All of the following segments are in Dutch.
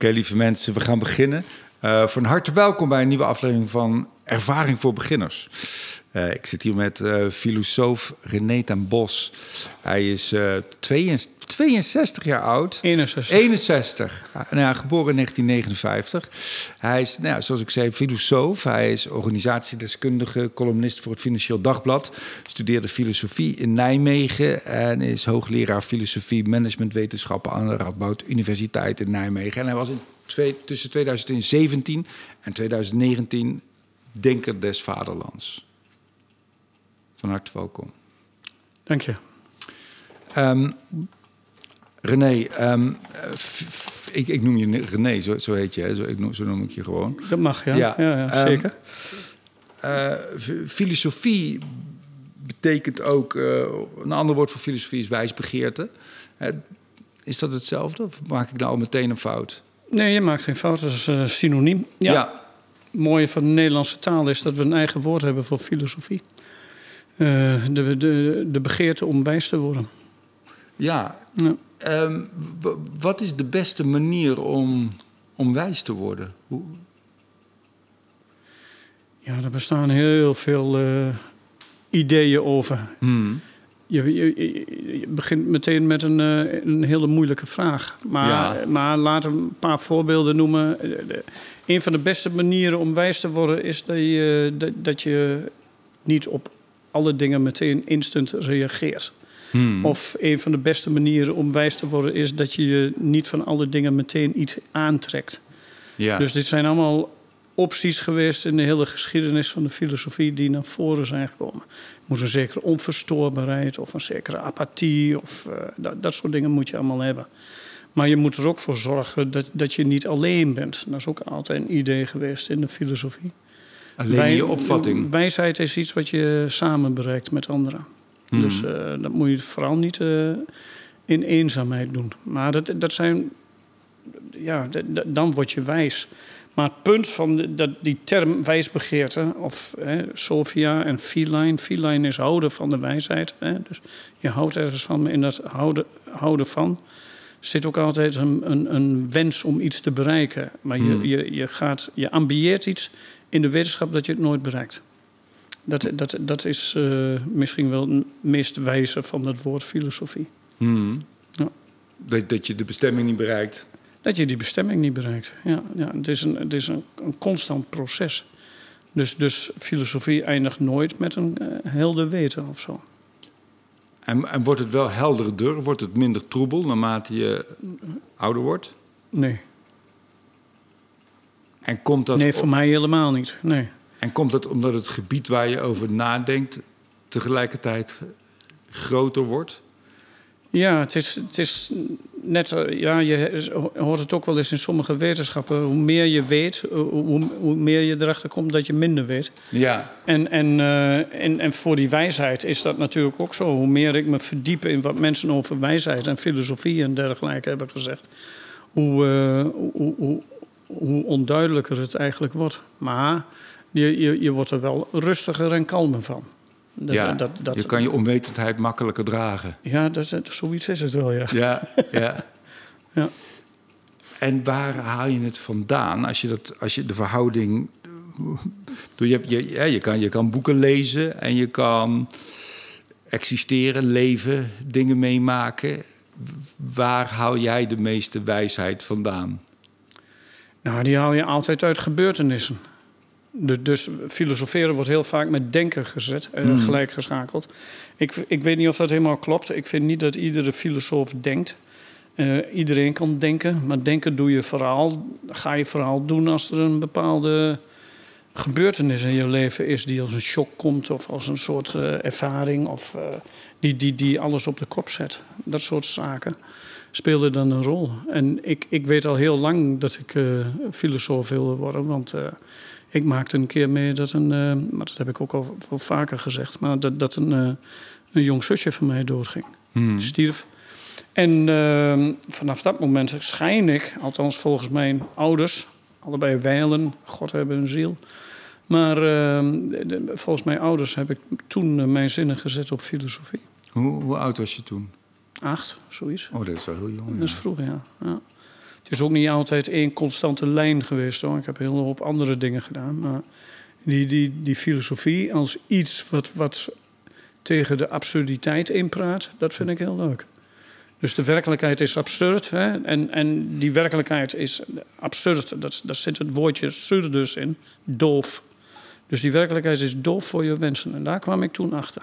Oké, lieve mensen, we gaan beginnen. Uh, van harte welkom bij een nieuwe aflevering van Ervaring voor Beginners. Uh, ik zit hier met uh, filosoof René ten Bos. Hij is 62, 62 jaar oud. 61. 61. Nou ja, geboren in 1959. Hij is, nou, zoals ik zei, filosoof. Hij is organisatiedeskundige, columnist voor het Financieel Dagblad. Studeerde filosofie in Nijmegen en is hoogleraar filosofie managementwetenschappen aan de Radboud Universiteit in Nijmegen. En hij was in twee, tussen 2017 en 2019 Denker des Vaderlands. Van harte welkom. Dank je. Um, René, um, ik, ik, noem je René, zo, zo heet je, zo, ik noem, zo noem ik je gewoon. Dat mag, ja. ja, ja, ja zeker. Um, uh, filosofie betekent ook, uh, een ander woord voor filosofie is wijsbegeerte. Uh, is dat hetzelfde of maak ik nou al meteen een fout? Nee, je maakt geen fout, dat is uh, synoniem. Ja. ja. Het mooie van de Nederlandse taal is dat we een eigen woord hebben voor filosofie. De, de, de begeerte om wijs te worden. Ja. ja. Um, wat is de beste manier om, om wijs te worden? Hoe... Ja, er bestaan heel veel uh, ideeën over. Hmm. Je, je, je, begint meteen met een, uh, een hele moeilijke vraag. Maar, ja. maar laat een paar voorbeelden noemen. Een van de beste manieren om wijs te worden is dat je, dat, dat je niet op alle dingen meteen instant reageert. Hmm. Of een van de beste manieren om wijs te worden is dat je je niet van alle dingen meteen iets aantrekt. Ja. Dus dit zijn allemaal opties geweest in de hele geschiedenis van de filosofie die naar voren zijn gekomen. Er moet een zekere onverstoorbaarheid of een zekere apathie of uh, dat, dat soort dingen moet je allemaal hebben. Maar je moet er ook voor zorgen dat, dat je niet alleen bent. Dat is ook altijd een idee geweest in de filosofie. Alleen Wij, je opvatting. Wijsheid is iets wat je samen bereikt met anderen. Hmm. Dus uh, dat moet je vooral niet uh, in eenzaamheid doen. Maar dat, dat zijn. Ja, dat, dan word je wijs. Maar het punt van de, dat, die term wijsbegeerte, of hè, Sophia en feline. Feline is houden van de wijsheid. Hè, dus je houdt ergens van, in dat houden, houden van zit ook altijd een, een, een, wens om iets te bereiken. Maar je, Hmm. je, je, gaat, je ambieert iets in de wetenschap dat je het nooit bereikt. Dat, dat, dat is uh, misschien wel het meest wijze van het woord filosofie. Hmm. Ja. Dat, dat je de bestemming niet bereikt. Dat je die bestemming niet bereikt. Ja, ja, het is, een, het is een, een constant proces. Dus, dus filosofie eindigt nooit met een uh, helder weten of zo. En, en wordt het wel helderder? Wordt het minder troebel naarmate je ouder wordt? Nee. En komt dat nee, voor mij helemaal niet. Nee. En komt dat omdat het gebied waar je over nadenkt tegelijkertijd groter wordt? Ja, het is, het is net, ja, je hoort het ook wel eens in sommige wetenschappen. Hoe meer je weet, hoe, hoe meer je erachter komt dat je minder weet. Ja. En, en, uh, en, en voor die wijsheid is dat natuurlijk ook zo. Hoe meer ik me verdiep in wat mensen over wijsheid en filosofie en dergelijke hebben gezegd, hoe, uh, hoe, hoe, hoe onduidelijker het eigenlijk wordt. Maar je, je, je wordt er wel rustiger en kalmer van. Dat, ja, dat, dat, je kan je onwetendheid makkelijker dragen. Ja, dat, zoiets is het wel, ja. Ja, ja. ja. En waar haal je het vandaan als je, dat, als je de verhouding... Je, hebt, je, ja, je, kan, je kan boeken lezen en je kan existeren, leven, dingen meemaken. Waar haal jij de meeste wijsheid vandaan? Nou, die haal je altijd uit gebeurtenissen. Dus filosoferen wordt heel vaak met denken gezet, uh, mm. gelijk geschakeld. Ik, ik weet niet of dat helemaal klopt. Ik vind niet dat iedere filosoof denkt. Uh, iedereen kan denken, maar denken doe je vooral, ga je vooral doen als er een bepaalde gebeurtenis in je leven is die als een shock komt of als een soort uh, ervaring of die, die, die alles op de kop zet. Dat soort zaken speelden dan een rol. En ik, ik weet al heel lang dat ik filosoof wilde worden, want ik maakte een keer mee dat een, uh, maar dat heb ik ook al, vaker gezegd, maar dat, dat een, een jong zusje van mij doodging. Hmm. Stierf. En vanaf dat moment schijn ik, althans volgens mijn ouders, allebei wijlen, God hebben een ziel. Maar de, volgens mijn ouders heb ik toen eh, mijn zinnen gezet op filosofie. Hoe, hoe oud was je toen? Acht, zoiets. Oh, dat is wel heel jong. Dat is vroeg, ja. ja. Het is ook niet altijd één constante lijn geweest hoor. Ik heb heel hoop andere dingen gedaan. Maar die, die, die filosofie als iets wat, wat tegen de absurditeit inpraat, dat vind ik heel leuk. Dus de werkelijkheid is absurd. Hè? En, en die werkelijkheid is absurd. Dat, daar zit het woordje absurdus in. Doof. Dus die werkelijkheid is doof voor je wensen. En daar kwam ik toen achter.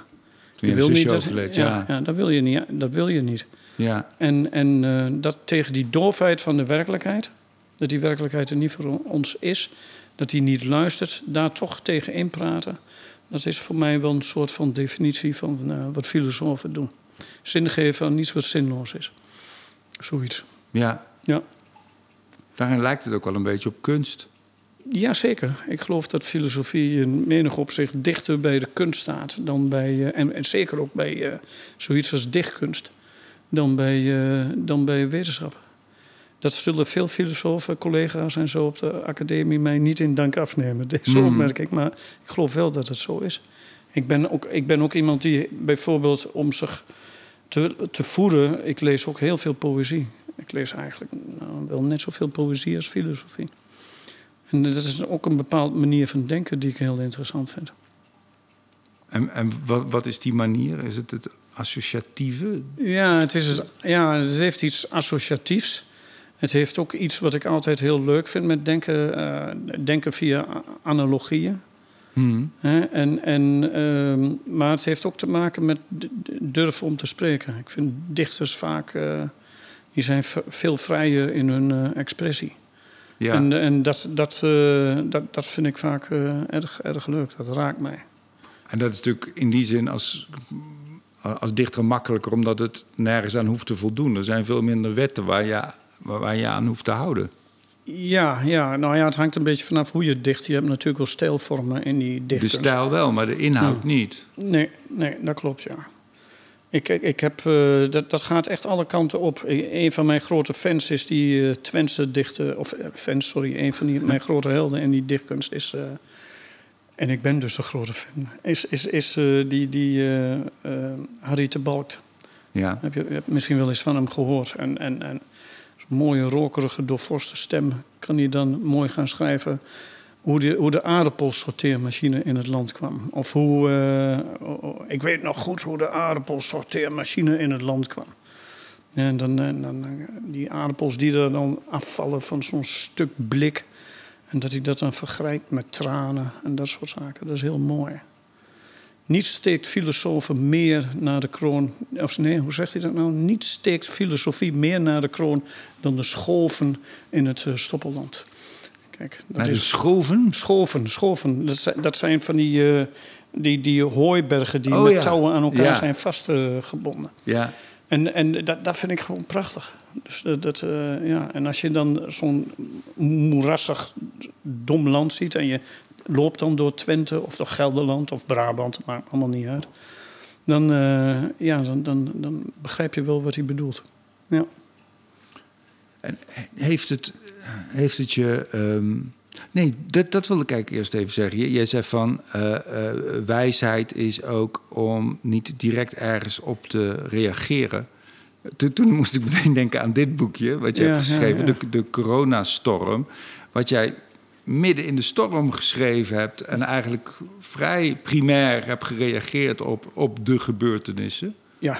Toen je, wil niet dat, overleed, ja, ja. ja, dat wil je niet. Dat wil je niet. Ja, En, en eh, dat tegen die doofheid van de werkelijkheid, dat die werkelijkheid er niet voor ons is, dat die niet luistert, daar toch tegen inpraten, dat is voor mij wel een soort van definitie van eh, wat filosofen doen. Zin geven aan iets wat zinloos is. Zoiets. ja. Ja. Daarin lijkt het ook wel een beetje op kunst. Jazeker. Ik geloof dat filosofie in menig opzicht dichter bij de kunst staat dan bij, eh, en, en zeker ook bij eh, zoiets als dichtkunst, dan bij, eh, dan bij wetenschap. Dat zullen veel filosofen, collega's en zo op de academie mij niet in dank afnemen, deze Hmm. opmerking. Maar ik geloof wel dat het zo is. Ik ben ook, ik ben ook iemand die bijvoorbeeld om zich te, te voeden, ik lees ook heel veel poëzie. Ik lees eigenlijk nou, wel net zoveel poëzie als filosofie. En dat is ook een bepaalde manier van denken die ik heel interessant vind. En, en wat, wat is die manier? Is het het associatieve? Ja, het, is, ja, het heeft iets associatiefs. Het heeft ook iets wat ik altijd heel leuk vind met denken, eh, denken via analogieën. Hmm. En, en, ehm, maar het heeft ook te maken met durven om te spreken. Ik vind dichters vaak eh, die zijn veel vrijer in hun eh, expressie. Ja. En, en dat, dat, eh, dat, dat vind ik vaak eh, erg, erg leuk. Dat raakt mij. En dat is natuurlijk in die zin als, als dichter makkelijker, omdat het nergens aan hoeft te voldoen. Er zijn veel minder wetten waar je, waar je aan hoeft te houden. Ja, ja, nou ja, het hangt een beetje vanaf hoe je dicht. Je hebt natuurlijk wel stijlvormen in die De dichtkunst. stijl wel, maar de inhoud niet. Nee, nee, dat klopt, ja. Ik, ik, heb, eh, dat, dat gaat echt alle kanten op. Een van mijn grote fans is die eh Twentse dichter... Of eh, fans, sorry. Een van die, mijn grote helden in die dichtkunst is... en ik ben dus een grote fan. Is, is, is die, die Harry de Balkt. Ja. Heb je, misschien wel eens van hem gehoord. En, en, en zo'n mooie, rokerige, doorforste stem kan hij dan mooi gaan schrijven... Hoe de, hoe de aardappelsorteermachine in het land kwam. Of hoe... eh, ik weet nog goed hoe de aardappelsorteermachine in het land kwam. En dan, en dan eh, die aardappels die er dan afvallen van zo'n stuk blik. En dat hij dat dan vergrijpt met tranen en dat soort zaken. Dat is heel mooi. Niets steekt filosofen meer naar de kroon. Of nee, hoe zegt hij dat nou? Niets steekt filosofie meer naar de kroon dan de scholven in het eh, Stoppelland. Kijk, dat Naar de is schoven? scholven, scholven. Dat zijn, dat zijn van die, eh, die, die hooibergen die Oh, met ja. touwen aan elkaar Ja. zijn vastgebonden. Ja. En, en dat, dat vind ik gewoon prachtig. Dus dat, dat, eh, ja. En als je dan zo'n moerassig, dom land ziet... en je loopt dan door Twente of door Gelderland of Brabant... maakt allemaal niet uit... dan, eh, ja, dan, dan, dan begrijp je wel wat hij bedoelt. Ja. En heeft het, heeft het je. ehm, nee, dat, dat wil ik eigenlijk eerst even zeggen. Je- Jij zegt van eh, eh, wijsheid is ook om niet direct ergens op te reageren. Toen, toen moest ik meteen denken aan dit boekje, wat je Ja, hebt geschreven, ja, ja. De, de coronastorm. Wat jij midden in de storm geschreven hebt en eigenlijk vrij primair hebt gereageerd op, op de gebeurtenissen. ja.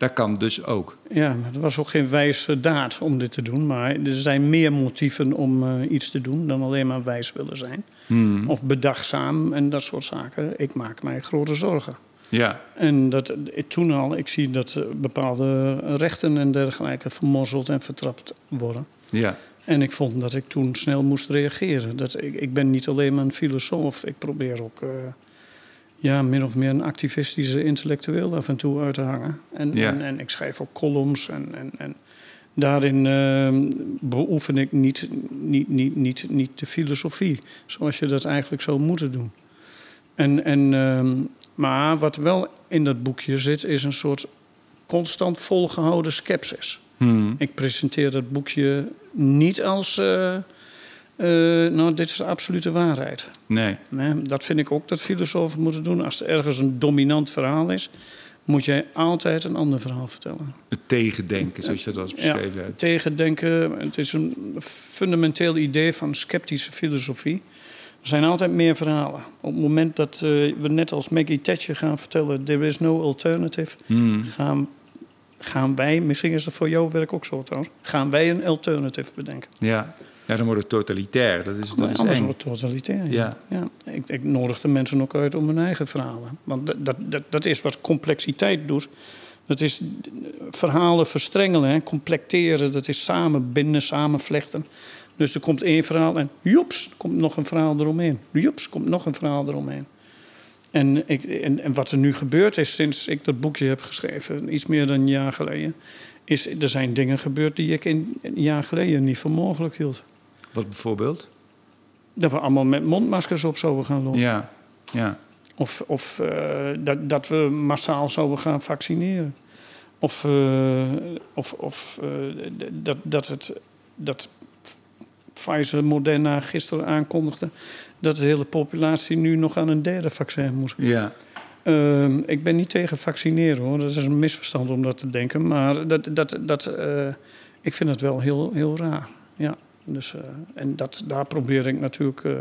Dat kan dus ook. Ja, het was ook geen wijze daad om dit te doen. Maar er zijn meer motieven om eh, iets te doen dan alleen maar wijs willen zijn. Hmm. Of bedachtzaam en dat soort zaken. Ik maak mij grote zorgen. Ja, En dat, eh, toen al, ik zie dat eh, bepaalde rechten en dergelijke vermorzeld en vertrapt worden. ja. En ik vond dat ik toen snel moest reageren. Dat ik, ik ben niet alleen maar een filosoof. Ik probeer ook ja, min of meer een activistische intellectueel af en toe uit te hangen. En, Ja. en, en ik schrijf ook columns. En, en, en daarin eh, beoefen ik niet, niet, niet, niet, niet de filosofie. Zoals je dat eigenlijk zou moeten doen. En, en, ehm, maar wat wel in dat boekje zit, is een soort constant volgehouden scepsis. Hmm. Ik presenteer dat boekje niet als. eh, eh, nou, dit is de absolute waarheid. Nee. Nee, dat vind ik ook dat filosofen moeten doen. Als er ergens een dominant verhaal is, moet jij altijd een ander verhaal vertellen. Het tegendenken, zoals je dat als beschreven ja, hebt. Tegendenken, het is een fundamenteel idee van sceptische filosofie. Er zijn altijd meer verhalen. Op het moment dat uh, we net als Maggie Thatcher gaan vertellen... there is no alternative, Hmm. gaan, gaan wij... misschien is dat voor jouw werk ook zo trouwens... gaan wij een alternative bedenken. Ja. Ja, dan wordt het totalitair. Dat is, dat is anders eng. wordt het totalitair. Ja. Ja. Ik, ik nodig de mensen ook uit om hun eigen verhalen. Want dat, dat, dat, dat is wat complexiteit doet. Dat is verhalen verstrengelen, hè, complecteren. Dat is samenbinden, samenvlechten. Dus er komt één verhaal en joeps, komt nog een verhaal eromheen. Joeps, komt nog een verhaal eromheen. En, ik, en, en wat er nu gebeurd is sinds ik dat boekje heb geschreven, iets meer dan een jaar geleden, is er zijn dingen gebeurd die ik in, een jaar geleden niet voor mogelijk hield. Wat bijvoorbeeld? Dat we allemaal met mondmaskers op zouden gaan lopen. Ja, ja. Of, of uh, dat, dat we massaal zouden gaan vaccineren. Of, uh, of, of uh, dat, dat, het, dat Pfizer Moderna gisteren aankondigde dat de hele populatie nu nog aan een derde vaccin moet. Ja. Uh, ik ben niet tegen vaccineren hoor, dat is een misverstand om dat te denken. Maar dat, dat, dat, ik vind het wel heel, heel raar. Ja, dus, uh, en dat, daar probeer ik natuurlijk uh,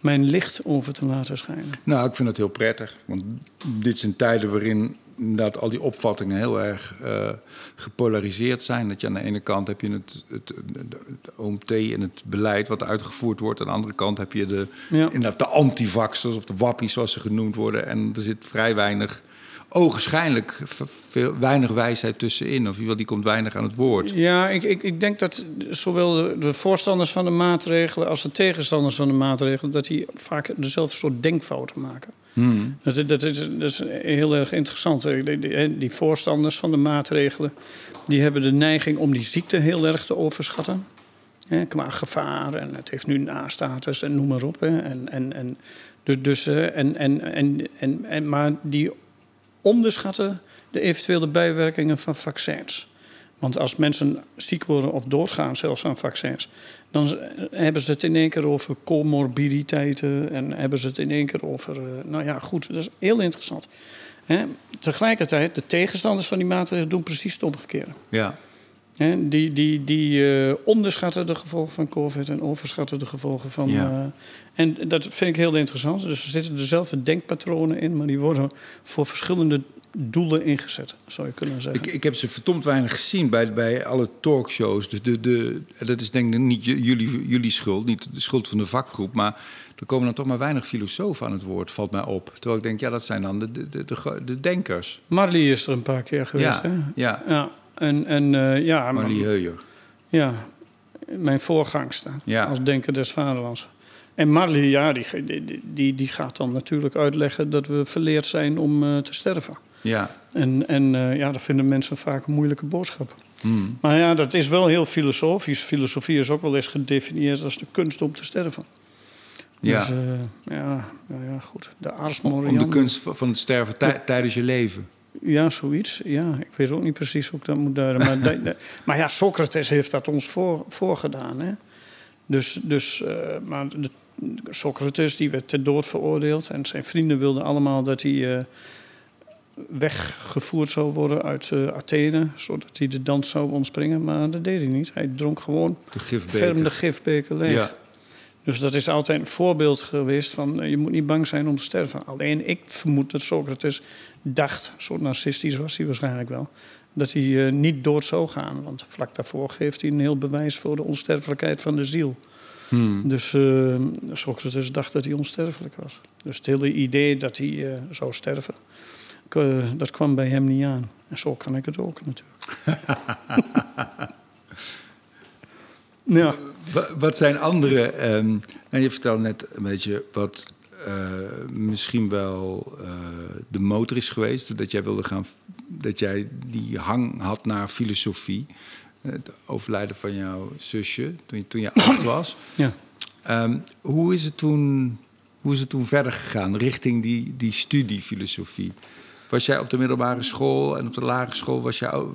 mijn licht over te laten schijnen. Nou, ik vind het heel prettig. Want dit zijn tijden waarin dat al die opvattingen heel erg uh, gepolariseerd zijn. Dat je aan de ene kant heb je het, het, het, OMT en het beleid wat uitgevoerd wordt. Aan de andere kant heb je de, ja. inderdaad de antivaxers of de wappies zoals ze genoemd worden. En er zit vrij weinig, ogenschijnlijk veel, weinig wijsheid tussenin. Of geval, die komt weinig aan het woord. Ja, ik, ik, ik denk dat zowel de, de, voorstanders van de maatregelen als de tegenstanders van de maatregelen... dat die vaak dezelfde soort denkfouten maken. Hmm. Dat, dat, is, dat is heel erg interessant. Die, die, die, voorstanders van de maatregelen... die hebben de neiging om die ziekte heel erg te overschatten. Hè, qua gevaar en het heeft nu na-status en noem maar op. Hè. En, en, en, dus, en, en, en, en, en, maar die onderschatten de eventuele bijwerkingen van vaccins. Want als mensen ziek worden of doodgaan zelfs aan vaccins... dan hebben ze het in één keer over comorbiditeiten... en hebben ze het in één keer over... Uh, nou ja, goed, dat is heel interessant. Tegelijkertijd, de tegenstanders van die maatregelen doen precies het omgekeerde. Ja. Die, die, die uh, onderschatten de gevolgen van COVID en overschatten de gevolgen van... Ja. Uh, en dat vind ik heel interessant. Dus er zitten dezelfde denkpatronen in... maar die worden voor verschillende doelen ingezet, zou je kunnen zeggen. Ik, ik heb ze verdomd weinig gezien bij, bij alle talkshows. Dus de, de, dat is denk ik niet jullie, jullie schuld, niet de schuld van de vakgroep. Maar er komen dan toch maar weinig filosofen aan het woord, valt mij op. Terwijl ik denk, ja, dat zijn dan de, de, de, de, de denkers. Marlie is er een paar keer geweest, ja, hè? Ja, ja. En, en, uh, ja Marlie Heuyer. Ja, mijn voorgangster ja. als denker des vaderlands. En Marlie, ja, die, die, die gaat dan natuurlijk uitleggen dat we verleerd zijn om uh, te sterven. Ja. En, en uh, ja, dat vinden mensen vaak een moeilijke boodschap. Hmm. Maar ja, dat is wel heel filosofisch. Filosofie is ook wel eens gedefinieerd als de kunst om te sterven. Ja. Dus, uh, ja, nou ja, goed. De Ars Om de kunst van het sterven tij tijdens je leven. Ja, zoiets. Ja, ik weet ook niet precies hoe ik dat moet duiden. Maar, de, de, maar ja, Socrates heeft dat ons voor, voorgedaan. Hè? Dus, dus uh, maar de, Socrates die werd ter dood veroordeeld. En zijn vrienden wilden allemaal dat hij uh, weggevoerd zou worden uit uh, Athene. Zodat hij de dans zou ontspringen. Maar dat deed hij niet. Hij dronk gewoon de gifbeker, ferm de gifbeker leeg. Ja. Dus dat is altijd een voorbeeld geweest van... je moet niet bang zijn om te sterven. Alleen ik vermoed dat Socrates dacht... zo narcistisch was hij waarschijnlijk wel... dat hij uh, niet dood zou gaan. Want vlak daarvoor geeft hij een heel bewijs... voor de onsterfelijkheid van de ziel. Hmm. Dus uh, Socrates dacht dat hij onsterfelijk was. Dus het hele idee dat hij uh, zou sterven... dat kwam bij hem niet aan. En zo kan ik het ook natuurlijk. ja. Wat zijn andere. Um, nou, je vertelde net een beetje wat uh, misschien wel uh, de motor is geweest. Dat jij wilde gaan. Dat jij die hang had naar filosofie. Het overlijden van jouw zusje toen je, toen je acht was. Ja. Um, hoe, is het toen, hoe is het toen verder gegaan richting die, die studie filosofie? Was jij op de middelbare school en op de lagere school was al-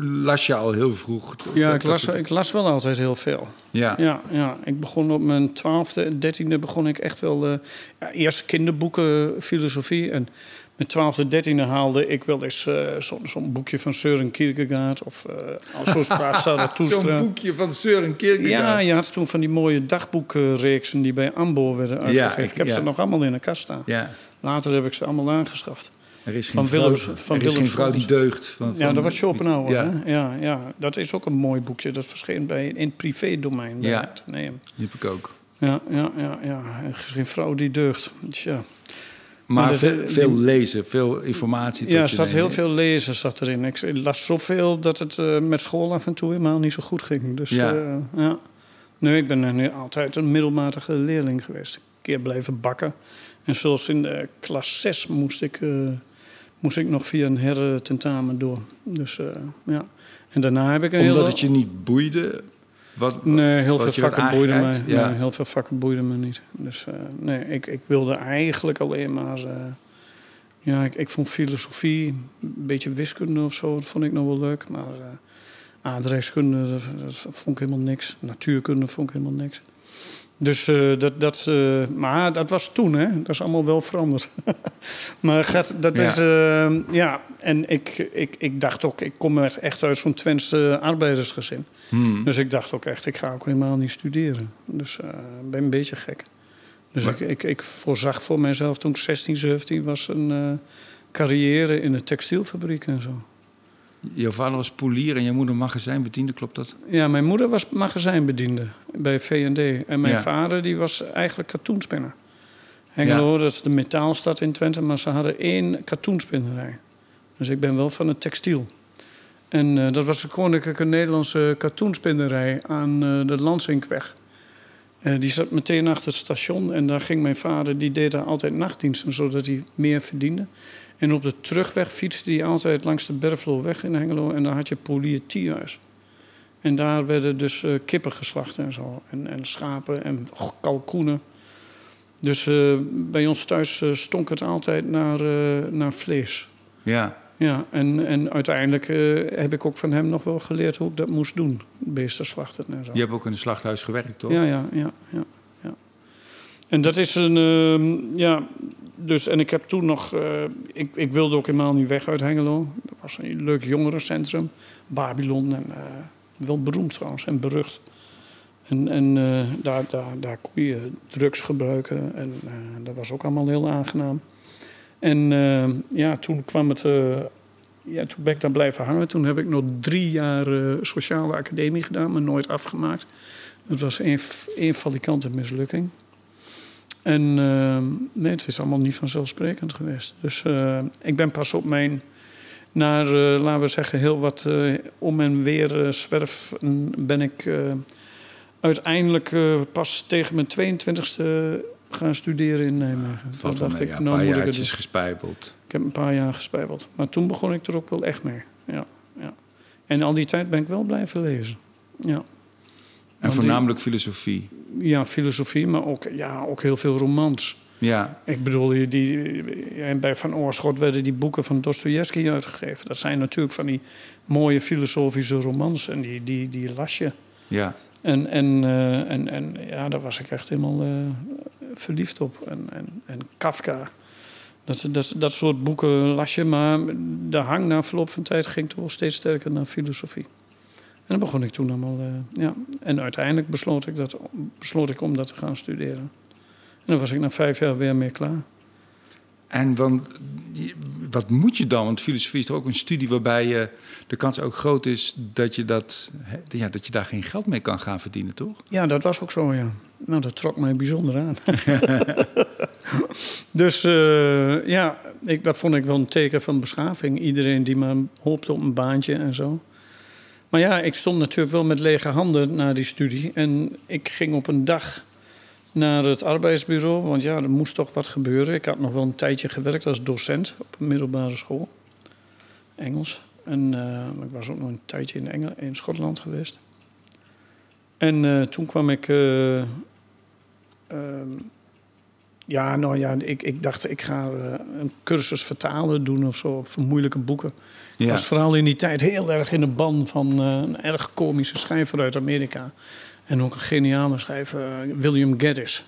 las je al heel vroeg? Ja, dat- ik las, dat- ik las wel altijd heel veel. Ja, Ja, ja, ik begon op mijn twaalfde, dertiende begon ik echt wel... eh, ja, eerst kinderboeken, filosofie. En, Mijn twaalfde, dertiende haalde ik wel eens eh, zo'n boekje van Søren Kierkegaard of uh, Zo Zarathustra. Zo'n boekje van Søren Kierkegaard. Ja, je had toen van die mooie dagboekreeksen die bij Ambo werden uitgegeven. ik- ik heb ja. ze nog allemaal in de kast staan. Ja, Later heb ik ze allemaal aangeschaft. Er is Van geen vrouw, Willems- van er is geen vrouw die deugt. Van, Ja, van- dat was Schopenhauer. Ja, hè? Ja, ja, dat is ook een mooi boekje. Dat verscheen bij, in het privé-domein Ja. Atheneum. die heb ik ook. Ja, ja, ja, ja. Er is geen vrouw die deugt. Tja. Maar veel, de- veel die- lezen, veel informatie. Ja, er zat heel veel lezen zat erin. Ik las zoveel dat het eh, met school af en toe helemaal niet zo goed ging. Dus Ja. ja. ja. Nee, ik ben een- altijd een middelmatige leerling geweest. Een keer blijven bakken. En zoals in de klas 6 moest ik, eh, moest ik nog via een hertentamen door. Dus eh, ja. En daarna heb ik een Omdat hele... het je niet boeide. Wat, Nee, heel veel vakken boeiden me. ja. Nee, heel veel vakken boeiden me niet. Dus eh, nee, ik, ik wilde eigenlijk alleen maar. eh, ja, ik, ik vond filosofie, een beetje wiskunde of zo, dat vond ik nog wel leuk. Maar aardrijkskunde, dat, dat vond ik helemaal niks. Natuurkunde vond ik helemaal niks. Dus eh, dat, dat, eh, maar dat was toen, hè? Dat is allemaal wel veranderd. maar gaat, dat Ja. is, eh, ja. En ik, ik, ik dacht ook, ik kom echt uit zo'n Twentse arbeidersgezin. Hmm. Dus ik dacht ook echt, ik ga ook helemaal niet studeren. Dus ik ben een beetje gek. Dus Maar- ik, ik, ik voorzag voor mezelf toen ik 16, 17 was een carrière in een textielfabriek en zo. Jouw vader was polier en je moeder magazijnbediende, klopt dat? Ja, mijn moeder was magazijnbediende bij V&D. En mijn Ja. vader die was eigenlijk katoenspinner. Hengelo, dat is de metaalstad in Twente, maar ze hadden één katoenspinnerij. Dus ik ben wel van het textiel. En eh, dat was de Koninklijke Nederlandse katoenspinnerij aan eh, de Lansinkweg. Eh, die zat meteen achter het station en daar ging mijn vader, die deed daar altijd nachtdiensten, zodat hij meer verdiende. En op de terugweg fietste hij altijd langs de Berfloweg in Hengelo en daar had je Polier Tierhuis. En daar werden dus eh, kippen geslacht en zo. En, en schapen en kalkoenen. Dus eh, bij ons thuis eh, stonk het altijd naar, naar vlees. Ja. Ja, en, en uiteindelijk heb ik ook van hem nog wel geleerd hoe ik dat moest doen. Beesten slachten en zo. Je hebt ook in een slachthuis gewerkt, toch? Ja, ja, ja, ja, ja. En dat is een, ehm, ja, dus, en ik heb toen nog, eh, ik, ik wilde ook helemaal niet weg uit Hengelo. Dat was een leuk jongerencentrum, Babylon, en eh, wel beroemd trouwens en berucht. En, en eh, daar, daar, daar kon je drugs gebruiken en dat was ook allemaal heel aangenaam. En ja, toen kwam het, ja, toen ben ik daar blijven hangen. Toen heb ik nog drie jaar sociale academie gedaan, maar nooit afgemaakt. Het was één, één valikante mislukking. En eh, nee, het is allemaal niet vanzelfsprekend geweest. Dus eh, ik ben pas op mijn, naar, eh, laten we zeggen, heel wat eh, om en weer zwerf, ben ik uiteindelijk pas tegen mijn 22e gaan studeren in Nijmegen. Wel dacht ik, ja, nou moet ik het gespijbeld. Ik heb een paar jaar gespijbeld. Maar toen begon ik er ook wel echt mee. Ja, ja. En al die tijd ben ik wel blijven lezen. Ja. En Want voornamelijk filosofie. Ja, filosofie, maar ook, ja, ook heel veel romans. Ja, Ik bedoel, die, die, ja, bij Van Oorschot werden die boeken van Dostoevsky uitgegeven. Dat zijn natuurlijk van die mooie filosofische romans. En die, die, die las je. ja. En, en, eh, en, en ja, daar was ik echt helemaal eh, verliefd op. En, en, en Kafka. Dat, dat, dat soort boeken las je, maar de hang na verloop van tijd ging toch wel steeds sterker naar filosofie. En dan begon ik toen allemaal, eh, ja. En uiteindelijk besloot ik, dat, besloot ik om dat te gaan studeren. En dan was ik na vijf jaar weer mee klaar. En want, wat moet je dan? Want filosofie is toch ook een studie waarbij je, de kans ook groot is dat je, dat, ja, dat je daar geen geld mee kan gaan verdienen, toch? Ja, dat was ook zo, ja. Nou, dat trok mij bijzonder aan. dus eh, ja, ik, dat vond ik wel een teken van beschaving. Iedereen die maar hoopte op een baantje en zo. Maar ja, ik stond natuurlijk wel met lege handen na die studie. En ik ging op een dag naar het arbeidsbureau. Want ja, er moest toch wat gebeuren. Ik had nog wel een tijdje gewerkt als docent op een middelbare school. Engels. En eh, ik was ook nog een tijdje in, Engel, in Schotland geweest. En eh, toen kwam ik. eh, ehm, ja, nou ja, ik, ik dacht, ik ga eh, een cursus vertalen doen of zo, voor moeilijke boeken. Ik Ja. was vooral in die tijd heel erg in de ban van eh, een erg komische schrijver uit Amerika. En ook een geniale schrijver, eh, William Geddes.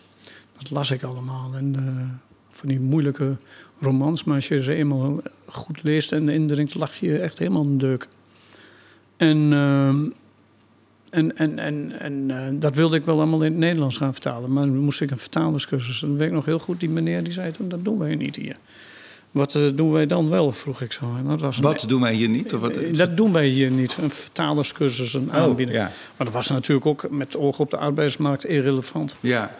Dat las ik allemaal en eh, van die moeilijke romans. Maar als je ze eenmaal goed leest en indringt, lach je echt helemaal een deuk. En, ehm, en, en, en, en eh, dat wilde ik wel allemaal in het Nederlands gaan vertalen. Maar dan moest ik een vertalerscursus. En dan weet ik nog heel goed, die meneer die zei toen, dat doen wij niet hier. Wat eh, doen wij dan wel, vroeg ik zo. En dat was een- Wat doen wij hier niet? Of wat? Eh, dat doen wij hier niet. Een vertalerscursus, een aanbieden. ja. Maar dat was natuurlijk ook met oog op de arbeidsmarkt irrelevant. Ja.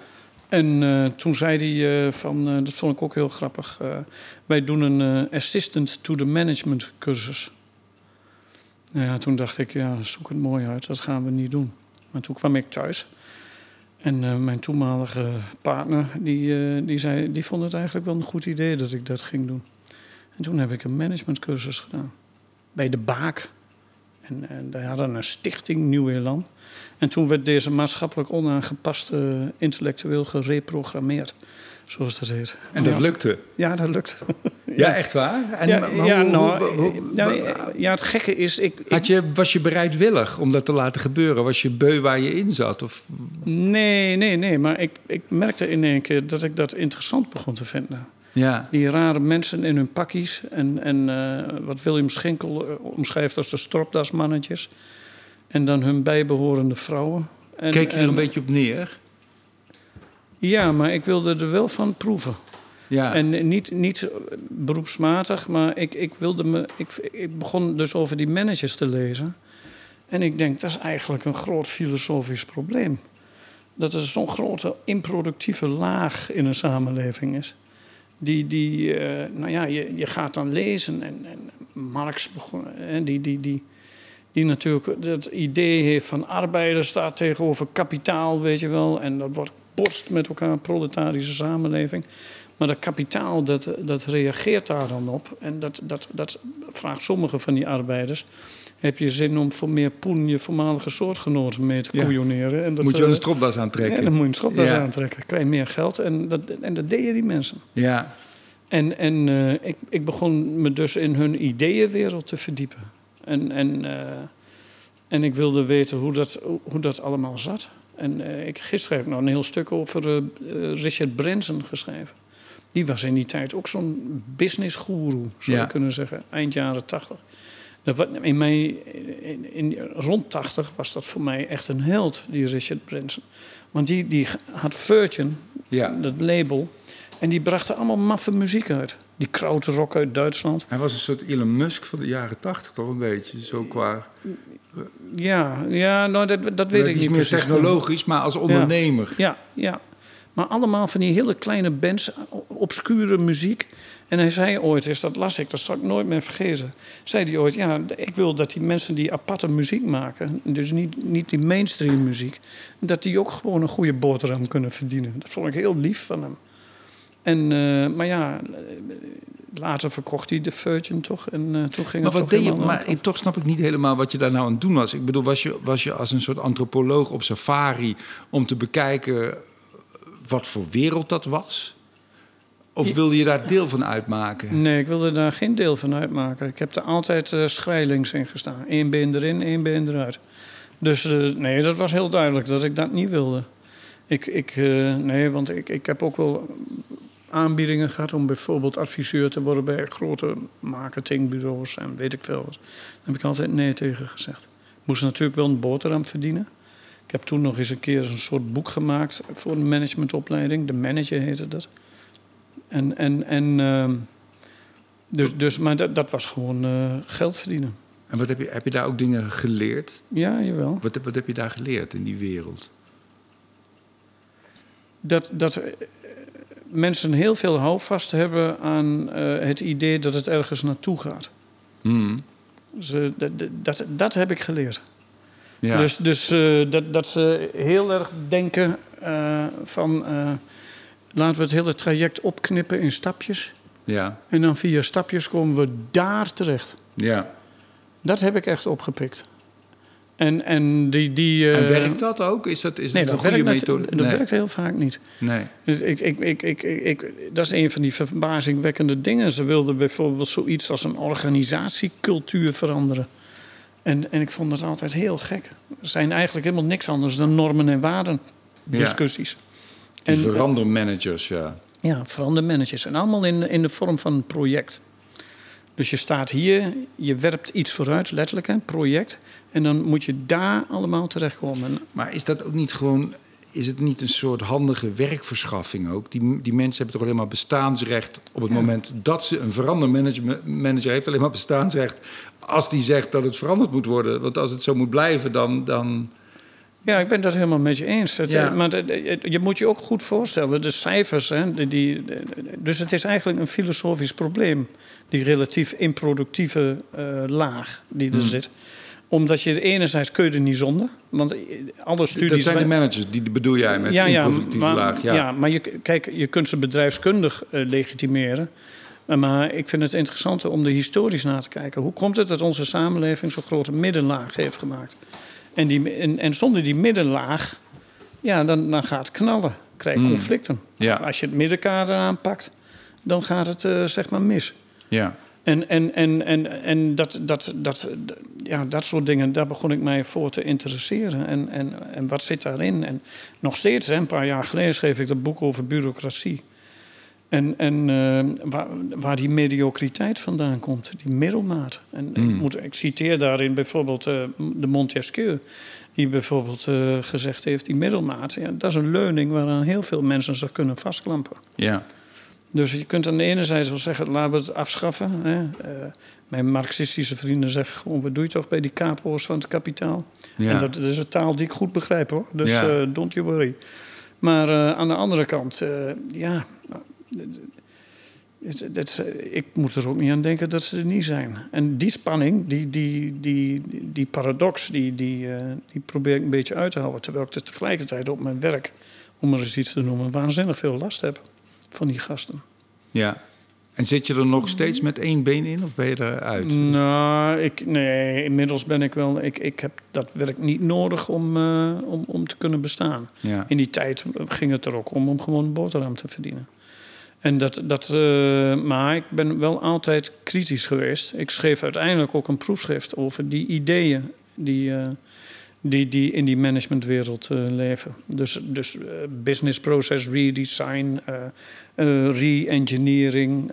En toen zei hij van, dat vond ik ook heel grappig. wij doen een assistant to the management cursus. Nou ja, toen dacht ik, ja, zoek het mooi uit, dat gaan we niet doen. Maar toen kwam ik thuis. En eh, mijn toenmalige partner, die, eh, die, zei, die vond het eigenlijk wel een goed idee dat ik dat ging doen. En toen heb ik een managementcursus gedaan. Bij de Baak. En, en daar hadden een stichting, Nieuw Elan. En toen werd deze maatschappelijk onaangepaste intellectueel gereprogrammeerd. Zoals dat heet. En dat ja. lukte. Ja, dat lukt. Ja, echt waar? En, ja, hoe- nou, hoe- hoe- ja, het gekke is... Ik, had je, was je bereidwillig om dat te laten gebeuren? Was je beu waar je in zat? Of, nee, nee, nee. Maar ik, ik merkte in één keer dat ik dat interessant begon te vinden. ja. Die rare mensen in hun pakjes. En, en eh, wat William Schinkel eh, omschrijft als de stropdasmannetjes. En dan hun bijbehorende vrouwen. En, Keek je er en- een beetje op neer? Ja, maar ik wilde er wel van proeven. Ja. En niet, niet beroepsmatig, maar ik, ik, wilde me, ik, ik begon dus over die managers te lezen. En ik denk, dat is eigenlijk een groot filosofisch probleem. Dat er zo'n grote improductieve laag in een samenleving is. Die, die eh, nou ja, je, je gaat dan lezen en, en Marx begon, die, die, die, die natuurlijk dat idee heeft van arbeider staat tegenover kapitaal, weet je wel. En dat wordt met elkaar, een proletarische samenleving. Maar dat kapitaal, dat, dat reageert daar dan op. En dat, dat, dat vraagt sommige van die arbeiders... heb je zin om voor meer poen je voormalige soortgenoten mee te Ja. koeioneren? En dat, Moet je wel een eh, stropdas aantrekken? Ja, dan moet je een stropdas Ja. aantrekken. krijg je meer geld. En dat, en dat deden die mensen. Ja. En, en eh, ik, ik begon me dus in hun ideeënwereld te verdiepen. En, en, eh, en ik wilde weten hoe dat, hoe dat allemaal zat. En eh, ik, gisteren heb ik nog een heel stuk over eh, eh, Richard Branson geschreven. Die was in die tijd ook zo'n businessgoeroe, zou Ja. je kunnen zeggen. Eind jaren tachtig. In mij, in, in- rond 80 was dat voor mij echt een held, die Richard Branson. Want die, die had Virgin, ja. dat label. En die brachten allemaal maffe muziek uit. Die krautrock uit Duitsland. Hij was een soort Elon Musk van de jaren tachtig, toch een beetje? Zo qua... Ja, ja nou, dat, dat weet ik is niet meer precies. technologisch, maar als ondernemer. Ja, ja. Maar allemaal van die hele kleine bands, obscure muziek. En hij zei ooit eens, dat las ik, dat zal ik nooit meer vergeten. Zei hij ooit, ja, ik wil dat die mensen die aparte muziek maken... dus niet, niet die mainstream muziek... dat die ook gewoon een goede boterham kunnen verdienen. Dat vond ik heel lief van hem. En, eh, maar ja, eh, later verkocht hij de Virgin toch. En eh, toen ging Maar het wat deed je? Maar ik, toch snap ik niet helemaal wat je daar nou aan het doen was. Ik bedoel, was je, was je als een soort antropoloog op safari om te bekijken wat voor wereld dat was? Of wilde je daar deel van uitmaken? Nee, ik wilde daar geen deel van uitmaken. Ik heb er altijd schrijlings in gestaan. Eén been erin, één been eruit. Dus nee, dat was heel duidelijk dat ik dat niet wilde. Ik, ik, nee, want ik, ik heb ook wel aanbiedingen gehad om bijvoorbeeld adviseur te worden bij grote marketingbureaus en weet ik veel wat. Daar heb ik altijd nee tegen gezegd. Ik moest natuurlijk wel een boterham verdienen. Ik heb toen nog eens een keer een soort boek gemaakt voor een managementopleiding. De manager heette dat. En, en, en ehm, dus, dus, maar dat, dat was gewoon eh, geld verdienen. En wat heb je, heb je daar ook dingen geleerd? Ja, jawel. Wat, wat heb je daar geleerd in die wereld? Dat, dat mensen heel veel houvast hebben aan eh, het idee dat het ergens naartoe gaat. Hmm. Ze, dat, dat, dat heb ik geleerd. Ja. Dus, dus eh, dat, dat ze heel erg denken eh, van... laten we het hele traject opknippen in stapjes. ja. En dan via stapjes komen we daar terecht. ja. Dat heb ik echt opgepikt. En, en die... die eh, En werkt dat ook? Is dat, is Nee, dat dat, een goede methode? dat nee. werkt heel vaak niet. nee. Dus ik, ik, ik, ik, ik, dat is een van die verbazingwekkende dingen. Ze wilden bijvoorbeeld zoiets als een organisatiecultuur veranderen. En, en ik vond dat altijd heel gek. Er zijn eigenlijk helemaal niks anders dan normen en waarden discussies. Die En, verandermanagers, ja. Ja, verandermanagers. En allemaal in, in de vorm van een project. Dus je staat hier, je werpt iets vooruit, letterlijk, een project. En dan moet je daar allemaal terechtkomen. Maar is dat ook niet gewoon is het niet een soort handige werkverschaffing ook? Die, die mensen hebben toch alleen maar bestaansrecht op het moment dat ze een verandermanager heeft, alleen maar bestaansrecht als die zegt dat het veranderd moet worden. Want als het zo moet blijven, dan. dan... Ja, ik ben dat helemaal met je eens. Het, ja. Maar je moet je ook goed voorstellen, de cijfers. Hè, die, dus het is eigenlijk een filosofisch probleem, die relatief improductieve uh, laag die er hmm. zit omdat je enerzijds kun je er niet zonder. Want alle studies... Dat zijn de managers, die bedoel jij met ja, ja, maar, laag. Ja, ja maar je, kijk, je kunt ze bedrijfskundig uh, legitimeren. Maar ik vind het interessanter om er historisch naar te kijken. Hoe komt het dat onze samenleving zo'n grote middenlaag heeft gemaakt? En, die, en, en zonder die middenlaag, ja, dan, dan gaat het knallen. Krijg je hmm. conflicten. Ja. Als je het middenkader aanpakt, dan gaat het uh, zeg maar mis. Ja. En, en, en, en, en dat, dat, dat, ja, dat soort dingen, daar begon ik mij voor te interesseren. En, en, en wat zit daarin? En nog steeds, hè, een paar jaar geleden schreef ik dat boek over bureaucratie. En, en uh, waar, waar die mediocriteit vandaan komt, die middelmaat. En ik, hmm. moet, ik citeer daarin bijvoorbeeld uh, de Montesquieu, die bijvoorbeeld uh, gezegd heeft: die middelmaat, ja, dat is een leuning waaraan heel veel mensen zich kunnen vastklampen. Ja. Dus je kunt aan de ene zijde wel zeggen, laten we het afschaffen. Hè. Uh, mijn marxistische vrienden zeggen gewoon, wat doe je toch bij die kapo's van het kapitaal? Ja. En dat, is een taal die ik goed begrijp hoor, dus ja. uh, don't you worry. Maar uh, aan de andere kant, ja, het, het, ik moet er ook niet aan denken dat ze er niet zijn. En die spanning, die, die, die, die paradox, die, die, die probeer ik een beetje uit te houden. Terwijl ik er tegelijkertijd op mijn werk, om er eens iets te noemen, waanzinnig veel last heb van die gasten. Ja. En zit je er nog steeds met één been in of ben je eruit? Nou, ik, nee, inmiddels ben ik wel. Ik, ik heb dat werk niet nodig om, uh, om, om te kunnen bestaan. Ja. In die tijd ging het er ook om om gewoon een boterham te verdienen. En dat, dat, uh, maar ik ben wel altijd kritisch geweest. Ik schreef uiteindelijk ook een proefschrift over die ideeën die, uh, die, die in die managementwereld uh, leven. Dus, dus uh, business process redesign, uh, re-engineering,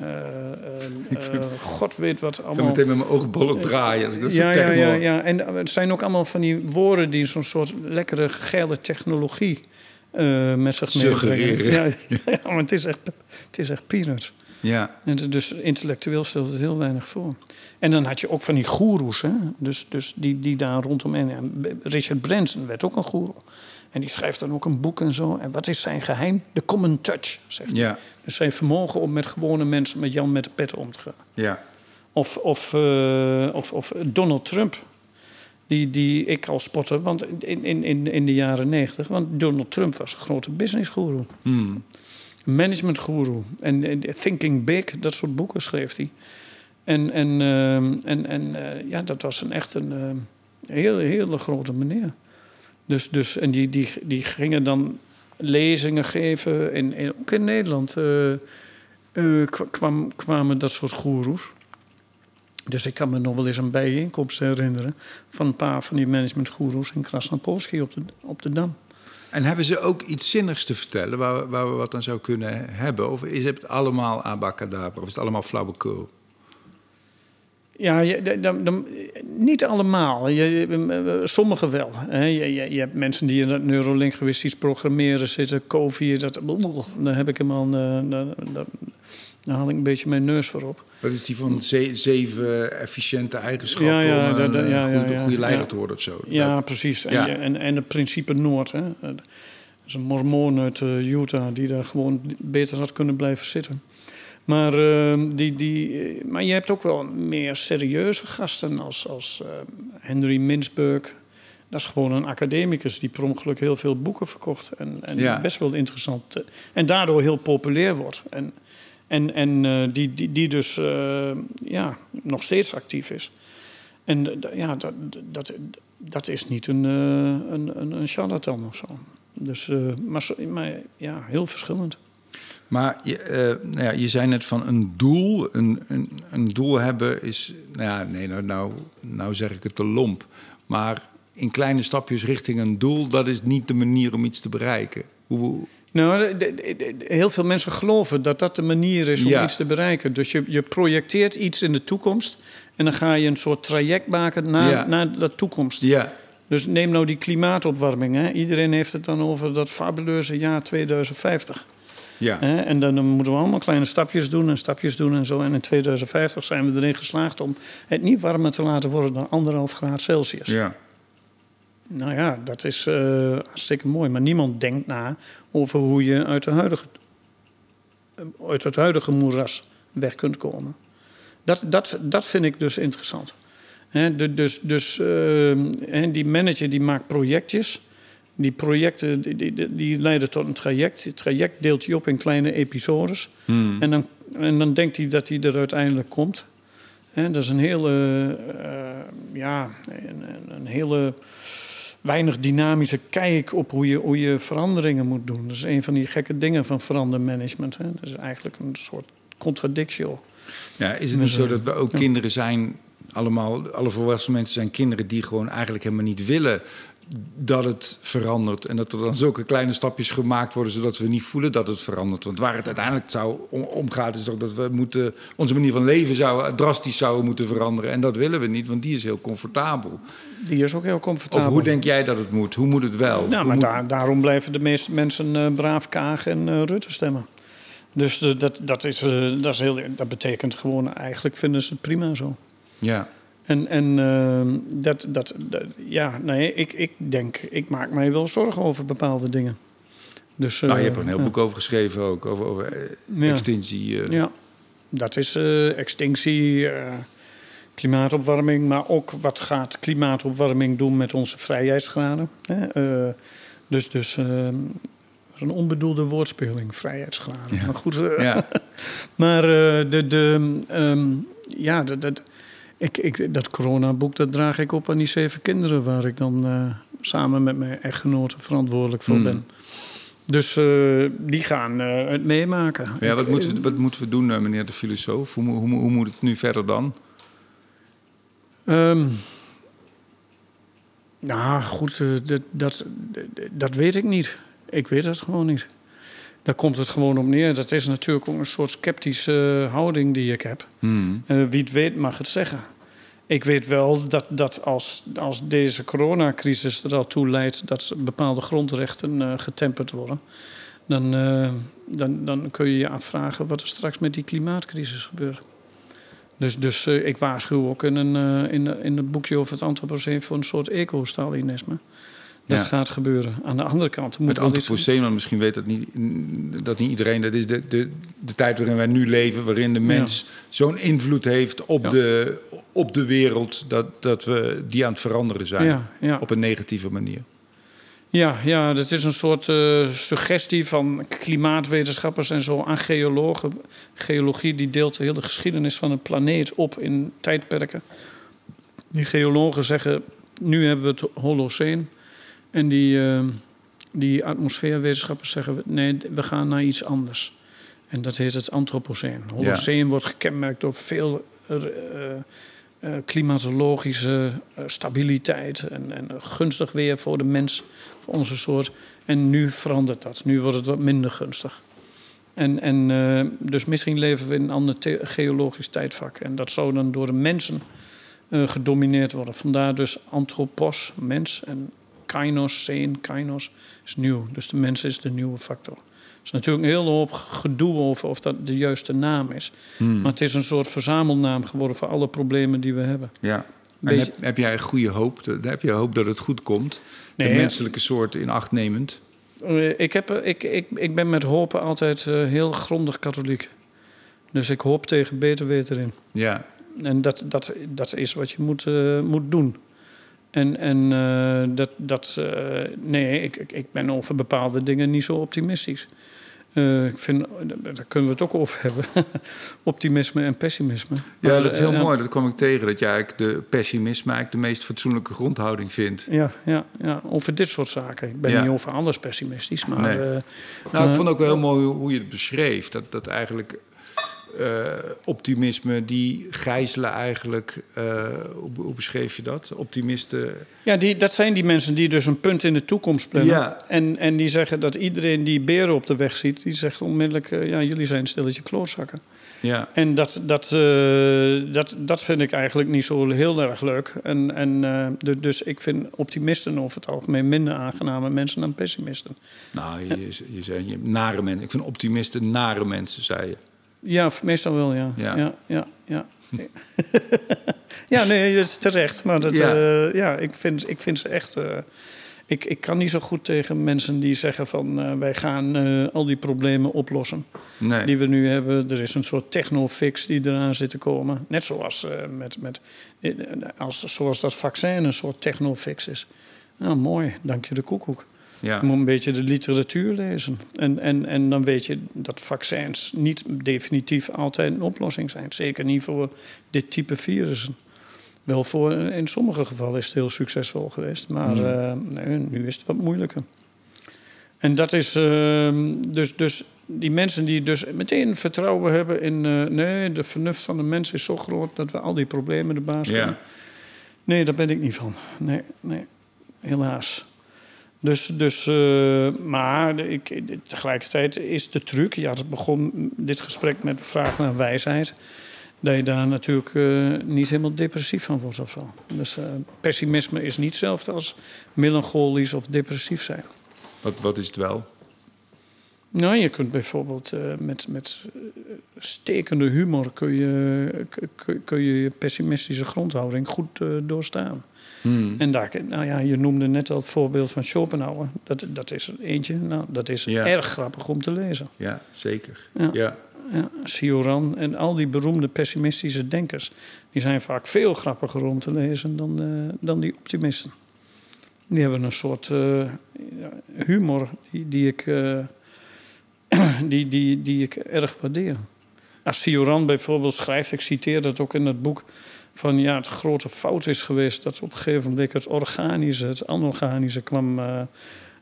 god weet wat allemaal. Ik meteen met mijn ogen draaien. Dat ja, ja, ja, ja, en het zijn ook allemaal van die woorden die zo'n soort lekkere geile technologie met zich meebrengen. Ja, ja, maar het is echt, het is echt peanuts. Ja. En dus intellectueel stelt het heel weinig voor. En dan had je ook van die goeroes, hè? Dus, dus die, die daar rondom. En Richard Branson werd ook een goeroe. En die schrijft dan ook een boek en zo. En wat is zijn geheim? De common touch, zegt hij. Ja. Dus zijn vermogen om met gewone mensen, met Jan met de pet om te gaan. Ja. Of, of, uh, of, of Donald Trump. Die, die ik al spotte, want in, in, in de jaren negentig. Want Donald Trump was een grote businessgoeroe. Hmm. Managementgoeroe. En, en Thinking Big, dat soort boeken schreef hij. En, en, ehm, en, en uh, ja, dat was een echt een uh, hele grote meneer. Dus, dus, en die, die, die gingen dan lezingen geven. In, in, ook in Nederland uh, kwam, kwamen dat soort goeroes. Dus ik kan me nog wel eens een bijeenkomst herinneren... van een paar van die managementgoeroes in Krasnopolski op de, op de Dam. En hebben ze ook iets zinnigs te vertellen waar, waar we wat aan zou kunnen hebben? Of is het allemaal abacadabra? Of is het allemaal flauwekul? Ja, je, dan, dan, niet allemaal. Je, sommige wel. Hè. Je, je, je, hebt mensen die in het neurolinguistisch programmeren zitten. COVID, dat, daar heb ik hem al... Eh, daar haal ik een beetje mijn neus voor op. Wat is die van zeven efficiënte eigenschappen ja, ja, om een ja, goede, goede, leider te worden of zo? Ja, precies. En, en, en het principe Noord. Hè. Dat is een mormoon uit uh, Utah die daar gewoon beter had kunnen blijven zitten. Maar, uh, die, die, eh, maar je hebt ook wel meer serieuze gasten als, als uh, Henry Mintzberg. Dat is gewoon een academicus die per ongeluk heel veel boeken verkocht. En, en best wel interessant. En daardoor heel populair wordt. En, en, en uh, die, die, die dus ja, nog steeds actief is. En ja, dat, dat, dat is niet een, een, een, een charlatan of zo. Dus, maar, maar ja, heel verschillend. Maar je, uh, nou ja, je zei net van een doel. Een, een, een, doel hebben is. Nou ja, nee, nou, nou, nou zeg ik het te lomp. Maar in kleine stapjes richting een doel, dat is niet de manier om iets te bereiken. Hoe... Nou, de- de- de- heel veel mensen geloven dat dat de manier is om Ja. iets te bereiken. Dus je, je projecteert iets in de toekomst en dan ga je een soort traject maken naar, Ja. naar dat toekomst. Ja, Dus neem nou die klimaatopwarming. Hè. Iedereen heeft het dan over dat fabuleuze jaar 2050. ja. Hè. En dan, dan moeten we allemaal kleine stapjes doen en stapjes doen en zo. En in 2050 zijn we erin geslaagd om het niet warmer te laten worden dan anderhalf graad Celsius. ja. Nou ja, dat is eh, hartstikke mooi. Maar niemand denkt na over hoe je uit, de huidige, eh, uit het huidige moeras weg kunt komen. Dat, dat, dat vind ik dus interessant. Dus dus eh, die manager die maakt projectjes. Die projecten die, die, die leiden tot een traject. Het traject deelt hij op in kleine episodes. Hmm. En, dan, en dan denkt hij dat hij er uiteindelijk komt. Dat is een hele, ja, een- een hele weinig dynamische kijk op hoe je, hoe je veranderingen moet doen. Dat is een van die gekke dingen van verandermanagement. Hè. Dat is eigenlijk een soort contradictio. Ja, is het niet zo dat we ook kinderen zijn, allemaal, alle volwassen mensen zijn kinderen die gewoon eigenlijk helemaal niet willen dat het verandert. En dat er dan zulke kleine stapjes gemaakt worden, zodat we niet voelen dat het verandert. Want waar het uiteindelijk zou om, gaat, is toch dat we moeten, onze manier van leven zou, drastisch zouden moeten veranderen. En dat willen we niet, want die is heel comfortabel. Die is ook heel Of comfortabel. hoe denk jij dat het moet? Hoe moet het wel? Nou, maar moet- daar, daarom blijven de meeste mensen eh, braaf Kaag en eh, Rutte stemmen. Dus eh, dat, dat, is, eh, dat, is heel, dat betekent gewoon, eigenlijk vinden ze het prima zo. Ja, En, en ehm, dat, dat, dat- ja, nee, ik, ik denk, ik maak mij wel zorgen over bepaalde dingen. Dus, nou, je eh, hebt er een heel boek over geschreven ook, over, over eh, Ja. extinctie. eh. Ja, dat is eh, extinctie, eh, klimaatopwarming, maar ook wat gaat klimaatopwarming doen met onze vrijheidsgraden. Hè? Eh, dus dus eh, is een onbedoelde woordspeling, vrijheidsgraden. Ja. Maar goed, eh, Ja. maar eh, de, de, ehm, ja, dat, dat, ik, ik, dat coronaboek dat draag ik op aan die zeven kinderen... waar ik dan eh, samen met mijn echtgenoten verantwoordelijk voor Hmm. ben. Dus eh, die gaan eh, het meemaken. Ja, wat moeten we, wat moeten we doen, meneer de filosoof? Hoe, hoe, hoe moet het nu verder dan? Ehm, nou, goed, dat, dat, dat weet ik niet. Ik weet het gewoon niet. Daar komt het gewoon op neer. Dat is natuurlijk ook een soort sceptische eh, houding die ik heb. Hmm. Eh, wie het weet mag het zeggen. Ik weet wel dat, dat als, als deze coronacrisis er al toe leidt dat bepaalde grondrechten eh, getemperd worden, dan, dan, dan kun je je afvragen wat er straks met die klimaatcrisis gebeurt. Dus, dus ik waarschuw ook in, een, in, in het boekje over het antropoceen voor een soort eco-Stalinisme. Dat Ja. gaat gebeuren. Aan de andere kant moet iets- antropoceen, want misschien weet dat niet, dat niet iedereen. Dat is de, de, de tijd waarin wij nu leven, waarin de mens zo'n invloed heeft op, Ja. de, op de wereld, dat, dat we die aan het veranderen zijn. Op een negatieve manier. Ja, ja, dat is een soort eh, suggestie van klimaatwetenschappers en zo aan geologen. Geologie die deelt de hele geschiedenis van een planeet op in tijdperken. Die geologen zeggen, nu hebben we het Holoceen. En die, eh, die atmosfeerwetenschappers zeggen, nee, we gaan naar iets anders. En dat heet het Anthropoceen. Holoceen wordt gekenmerkt door veel eh, eh, klimatologische eh, stabiliteit en, en gunstig weer voor de mens, voor onze soort. En nu verandert dat. Nu wordt het wat minder gunstig. En, en dus misschien leven we in een ander geologisch tijdvak. En dat zou dan door de mensen gedomineerd worden. Vandaar dus anthropos, mens, en kainos, zijn, kainos, is nieuw. Dus de mens is de nieuwe factor. Er is natuurlijk een hele hoop gedoe over of dat de juiste naam is. Hmm. Maar het is een soort verzamelnaam geworden voor alle problemen die we hebben. Ja. En heb, heb jij goede hoop? Heb je hoop dat het goed komt? Nee, de menselijke soort in acht nemend? Eh, ik, heb, ik, ik, ik ben met hopen altijd eh, heel grondig katholiek. Dus ik hoop tegen beter weten in. Ja. En dat, dat, dat is wat je moet, eh, moet doen. En, en eh, dat, dat eh, nee, ik, ik, ben over bepaalde dingen niet zo optimistisch. Eh, ik vind, daar kunnen we het ook over hebben. Optimisme en pessimisme. Ja, Maar, dat is heel mooi. Dat kwam ik tegen. Dat jij eigenlijk de pessimisme eigenlijk de meest fatsoenlijke grondhouding vindt. Ja, ja, ja, over dit soort zaken. Ik ben Ja. niet over alles pessimistisch, maar... Nee. Nou, ik vond ook wel heel mooi hoe, hoe je het beschreef. Dat, dat eigenlijk eh, optimisme, die gijzelen eigenlijk. eh, hoe, hoe beschreef je dat? Optimisten. Ja, die, dat zijn die mensen die dus een punt in de toekomst plannen. Ja. En, en die zeggen dat iedereen die beren op de weg ziet... die zegt onmiddellijk, eh, ja, jullie zijn een stelletje klootzakken. Ja, En dat, dat, dat, dat vind ik eigenlijk niet zo heel erg leuk. En, en, du- dus ik vind optimisten over het algemeen minder aangename mensen dan pessimisten. nou, je, je zei je, nare mensen. Ik vind optimisten nare mensen, zei je. Ja, meestal wel, ja. Ja. Ja, ja, ja. Ja, nee, dat is terecht. Maar dat, Ja. ja. ja, ik, vind, ik vind ze echt... eh, ik, ik kan niet zo goed tegen mensen die zeggen van... eh, wij gaan eh, al die problemen oplossen Nee. die we nu hebben. Er is een soort technofix die eraan zit te komen. Net zoals, eh, met, met, eh, als, zoals dat vaccin een soort technofix is. Nou, mooi. Dank je de koekoek. Ja. Je moet een beetje de literatuur lezen. En, en, en dan weet je dat vaccins niet definitief altijd een oplossing zijn. Zeker niet voor dit type virussen. Wel voor, in sommige gevallen is het heel succesvol geweest. Maar Hmm. eh, nee, nu is het wat moeilijker. En dat is ehm, dus, dus die mensen die dus meteen vertrouwen hebben in... eh, nee, de vernuft van de mens is zo groot dat we al die problemen de baas kunnen. Nee, daar ben ik niet van. Nee, nee, helaas. Dus, dus uh, maar ik, tegelijkertijd is de truc... Ja, het begon dit gesprek met vraag naar wijsheid... dat je daar natuurlijk uh, niet helemaal depressief van wordt of zo. Dus uh, pessimisme is niet hetzelfde als melancholisch of depressief zijn. Wat, wat is het wel? Nou, je kunt bijvoorbeeld uh, met, met stekende humor... kun je, kun, kun je, je pessimistische grondhouding goed uh, doorstaan. Hmm. En daar, nou ja, je noemde net al het voorbeeld van Schopenhauer. Dat, dat is er eentje. Nou, dat is ja. erg grappig om te lezen. Ja, zeker. Ja. ja. ja. Sioran en al die beroemde pessimistische denkers... die zijn vaak veel grappiger om te lezen dan, uh, dan die optimisten. Die hebben een soort uh, humor die, die ik... Uh, die, die, die ik erg waardeer. Als Sioran bijvoorbeeld schrijft, ik citeer dat ook in het boek... van ja, het grote fout is geweest... dat op een gegeven moment het organische, het anorganische kwam uh,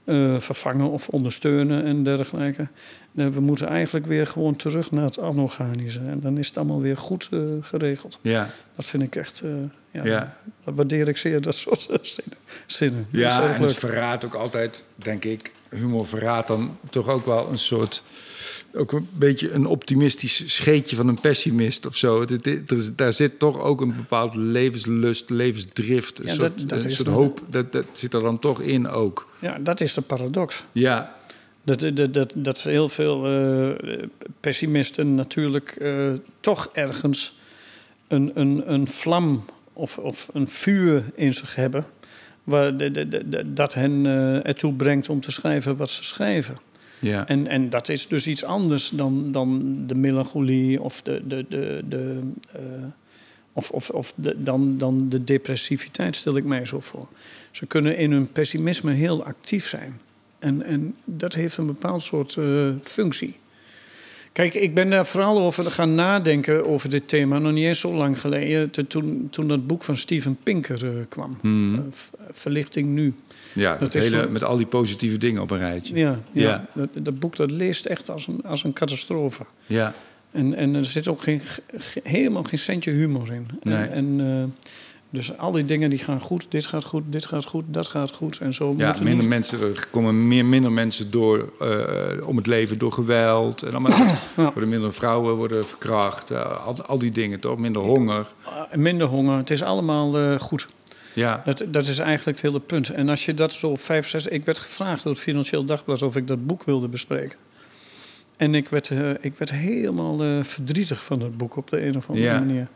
uh, vervangen of ondersteunen en dergelijke. We moeten eigenlijk weer gewoon terug naar het anorganische. En dan is het allemaal weer goed uh, geregeld. Ja. Dat vind ik echt... ja, ja. Dat waardeer ik zeer, dat soort zinnen. Ja, en het verraadt ook altijd, denk ik... humor verraadt dan toch ook wel een soort ook een beetje een optimistisch scheetje van een pessimist of zo. Het, het, het, daar zit toch ook een bepaald levenslust, levensdrift, een ja, soort, dat, dat een soort hoop. Dat, dat zit er dan toch in ook. Ja, dat is de paradox. Ja. Dat, dat, dat, dat heel veel uh, pessimisten natuurlijk uh, toch ergens een, een, een vlam of, of een vuur in zich hebben... Waar dat hen uh, ertoe brengt om te schrijven wat ze schrijven. Ja. En, en dat is dus iets anders dan, dan de melancholie of de, de, de, de uh, of, of, of de, dan, dan de depressiviteit, stel ik mij zo voor. Ze kunnen in hun pessimisme heel actief zijn. En, en dat heeft een bepaald soort uh, functie. Kijk, ik ben daar vooral over gaan nadenken over dit thema nog niet eens zo lang geleden. Toen, toen dat boek van Steven Pinker uh, kwam. Hmm. Uh, Verlichting Nu. Ja, dat hele, zo... met al die positieve dingen op een rijtje. Ja, ja. ja. Dat, dat, boek dat leest echt als een, als een catastrofe. Ja. En, en er zit ook geen, helemaal geen centje humor in. Nee. En, en uh, dus al die dingen die gaan goed, dit gaat goed, dit gaat goed, dat gaat goed. En zo ja, minder mensen, er komen meer, minder mensen door uh, om het leven door geweld. En allemaal, ja. worden minder vrouwen worden verkracht. Uh, al, al die dingen toch? Minder honger. minder honger. Het is allemaal goed. Ja. Dat, dat is eigenlijk het hele punt. En als je dat zo vijf, zes... Ik werd gevraagd door het Financieel Dagblad of ik dat boek wilde bespreken. En ik werd, ik werd helemaal verdrietig van dat boek op de een of andere ja. manier.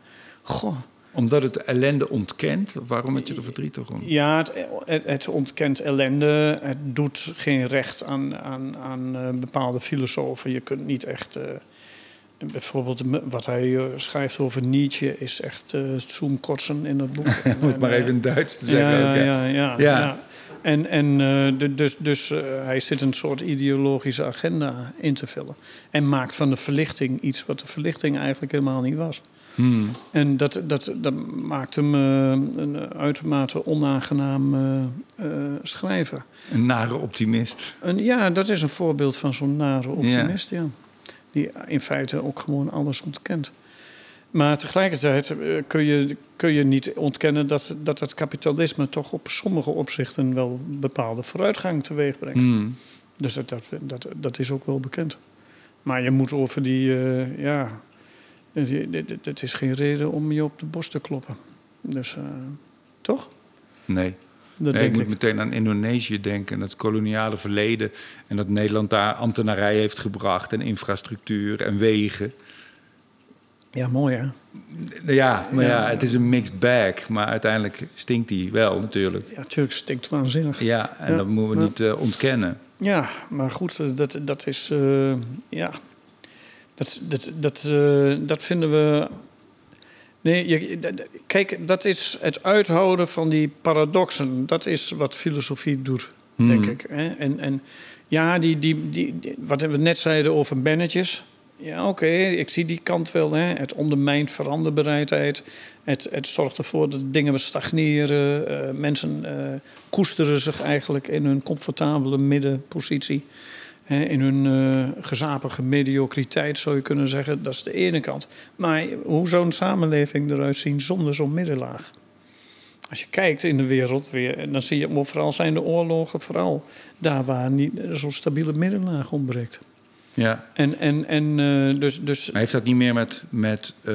Goh. Omdat het ellende ontkent? Waarom had je er verdrietig om? Ja, het, het, het, ontkent ellende. Het doet geen recht aan, aan, aan uh, bepaalde filosofen. Je kunt niet echt... Uh, bijvoorbeeld wat hij uh, schrijft over Nietzsche is echt uh, zoomkotsen in dat boek. Om het maar even in Duits te zeggen. Ja, ook, ja, ja, ja, ja. ja. En, en uh, dus, dus hij zit een soort ideologische agenda in te vullen. En maakt van de verlichting iets wat de verlichting eigenlijk helemaal niet was. Hmm. En dat, dat, dat maakt hem een uitermate onaangenaam schrijver. Een nare optimist. En ja, dat is een voorbeeld van zo'n nare optimist, ja. ja. die in feite ook gewoon alles ontkent. Maar tegelijkertijd eh, kun je, kun je niet ontkennen dat, dat het kapitalisme toch op sommige opzichten wel bepaalde vooruitgang teweeg brengt. Hmm. Dus dat, dat, dat, dat is ook wel bekend. Maar je moet over die, eh, ja, het is geen reden om je op de borst te kloppen. Dus, uh, toch? Nee. Nee, denk ik moet ik. meteen aan Indonesië denken en het koloniale verleden. En dat Nederland daar ambtenarij heeft gebracht en infrastructuur en wegen. Ja, mooi hè? Ja, maar ja, het is een mixed bag. Maar uiteindelijk stinkt die wel natuurlijk. Ja, natuurlijk stinkt waanzinnig. Ja, en Ja. dat moeten we niet eh, ontkennen. Ja, maar goed, eh, dat, dat is. eh, ja. Dat, dat, dat, eh, dat vinden we. Nee, je, kijk, dat is het uithouden van die paradoxen. Dat is wat filosofie doet, denk Hmm. ik. Hè? En, en ja, die, die, die, die- wat we net zeiden over managers. Ja, oké, ik zie die kant wel. Hè? Het ondermijnt veranderbereidheid. Het, het zorgt ervoor dat dingen stagneren. Eh, mensen eh, koesteren zich eigenlijk in hun comfortabele middenpositie. Hè, in hun eh, gezapige mediocriteit zou je kunnen zeggen. Dat is de ene kant. Maar hoe zou een samenleving eruit zien zonder zo'n middenlaag? Als je kijkt in de wereld weer, dan zie je overal zijn de oorlogen vooral daar waar niet zo'n stabiele middenlaag ontbreekt. Ja. En, en, en eh, dus, dus Maar heeft dat niet meer met, met eh,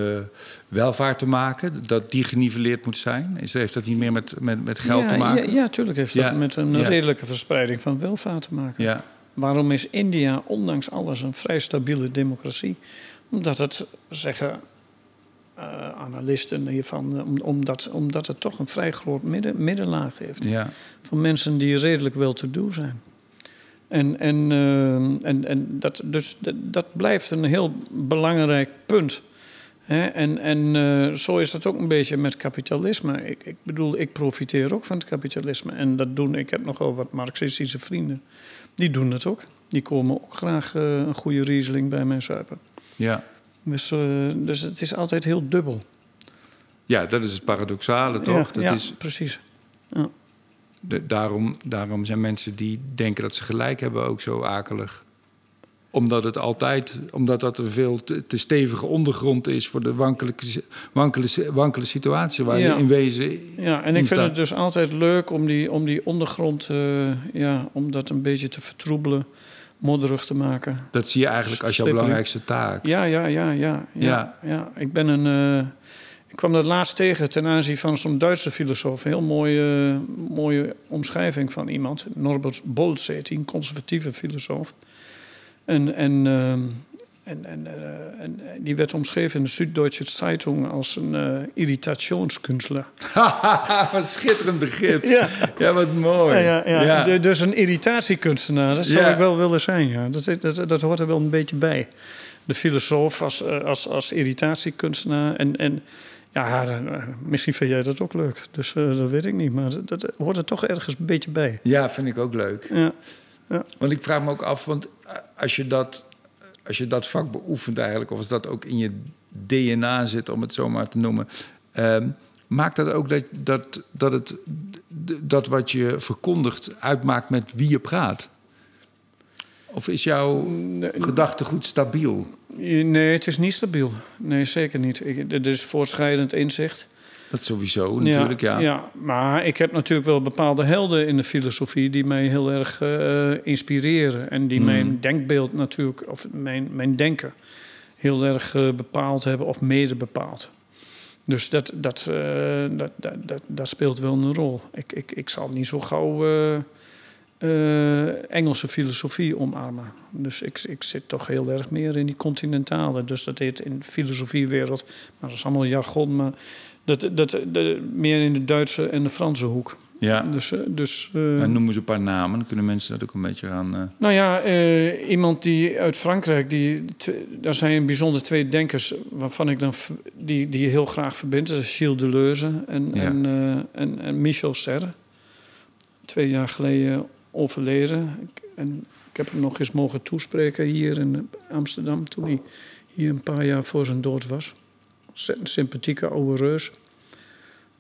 welvaart te maken? Dat die geniveleerd moet zijn? Is, heeft dat niet meer met, met, met geld ja, te maken? Ja, ja, tuurlijk heeft Ja, dat met een redelijke verspreiding van welvaart te maken. ja. Waarom is India ondanks alles een vrij stabiele democratie? Omdat het, zeggen eh, analisten hiervan, om, omdat, omdat het toch een vrij groot midden, middenlaag heeft. ja. Van mensen die redelijk wel te doen zijn. En, en, eh, en, en dat, dus, dat, dat blijft een heel belangrijk punt. Hè? En, en zo is dat ook een beetje met kapitalisme. Ik, ik bedoel, ik profiteer ook van het kapitalisme. En dat doen, ik heb nogal wat Marxistische vrienden. Die doen dat ook. Die komen ook graag eh, een goede Riesling bij mij zuipen. ja. Dus, eh, dus het is altijd heel dubbel. Ja, dat is het paradoxale, toch? Ja, dat ja, is, precies. de- daarom, daarom zijn mensen die denken dat ze gelijk hebben ook zo akelig. Omdat het altijd, omdat dat een veel te, te stevige ondergrond is voor de wankele, wankele, wankele situatie waar Ja. je in wezen. Ja, en ik vind het dus altijd leuk om die, om die ondergrond, eh, ja, om dat een beetje te vertroebelen, modderig te maken. Dat zie je eigenlijk als jouw belangrijkste taak. Ja, ja, ja, ja. ja, Ja. ja. Ik ben een. eh, ik kwam dat laatst tegen ten aanzien van zo'n Duitse filosoof. Een heel mooie, mooie omschrijving van iemand. Norbert Bolz heet een conservatieve filosoof. En, en, ehm, en, en, eh, en die werd omschreven in de Süddeutsche Zeitung als een eh irritationskunstler. Wat schitterend begrip. Ja. Ja, wat mooi. Ja, ja, ja. Dus een irritatiekunstenaar, dat zou ik wel willen zijn. Ja. Dat, dat, dat hoort er wel een beetje bij. De filosoof als, eh, als, als irritatiekunstenaar. En, en ja, eh, misschien vind jij dat ook leuk. Dus eh, dat weet ik niet. Maar dat, dat hoort er toch ergens een beetje bij. Ja, vind ik ook leuk. Ja, Want ik vraag me ook af, want als je dat, als je dat vak beoefent eigenlijk, of als dat ook in je DNA zit, om het zo maar te noemen, ehm, maakt dat ook dat, dat, dat, het, dat wat je verkondigt uitmaakt met wie je praat? Of is jouw gedachtegoed stabiel? nee, het is niet stabiel. Nee, zeker niet. Ik, er is voortschrijdend inzicht. Dat sowieso, natuurlijk, ja. ja. Maar ik heb natuurlijk wel bepaalde helden in de filosofie die mij heel erg eh, inspireren. En die Hmm. mijn denkbeeld natuurlijk, of mijn, mijn denken, heel erg eh, bepaald hebben of mede bepaald. Dus dat, dat, eh, dat, dat, dat, dat speelt wel een rol. Ik, ik, ik zal niet zo gauw Engelse filosofie omarmen. Dus ik, ik zit toch heel erg meer in die continentale. Dus dat heet in de filosofiewereld, maar dat is allemaal jargon, maar dat, dat, meer in de Duitse en de Franse hoek. ja. Dus, eh, dus, eh, En noem eens een paar namen, dan kunnen mensen dat ook een beetje gaan... eh, nou ja, iemand die uit Frankrijk, die, daar zijn bijzonder twee denkers waarvan ik dan die, die heel graag verbindt. Dat is Gilles Deleuze en, Ja. en, en, en Michel Serre. Twee jaar geleden overleden. Ik- En ik heb hem nog eens mogen toespreken hier in Amsterdam toen hij hier een paar jaar voor zijn dood was. Ontzettend sympathieke oude reus.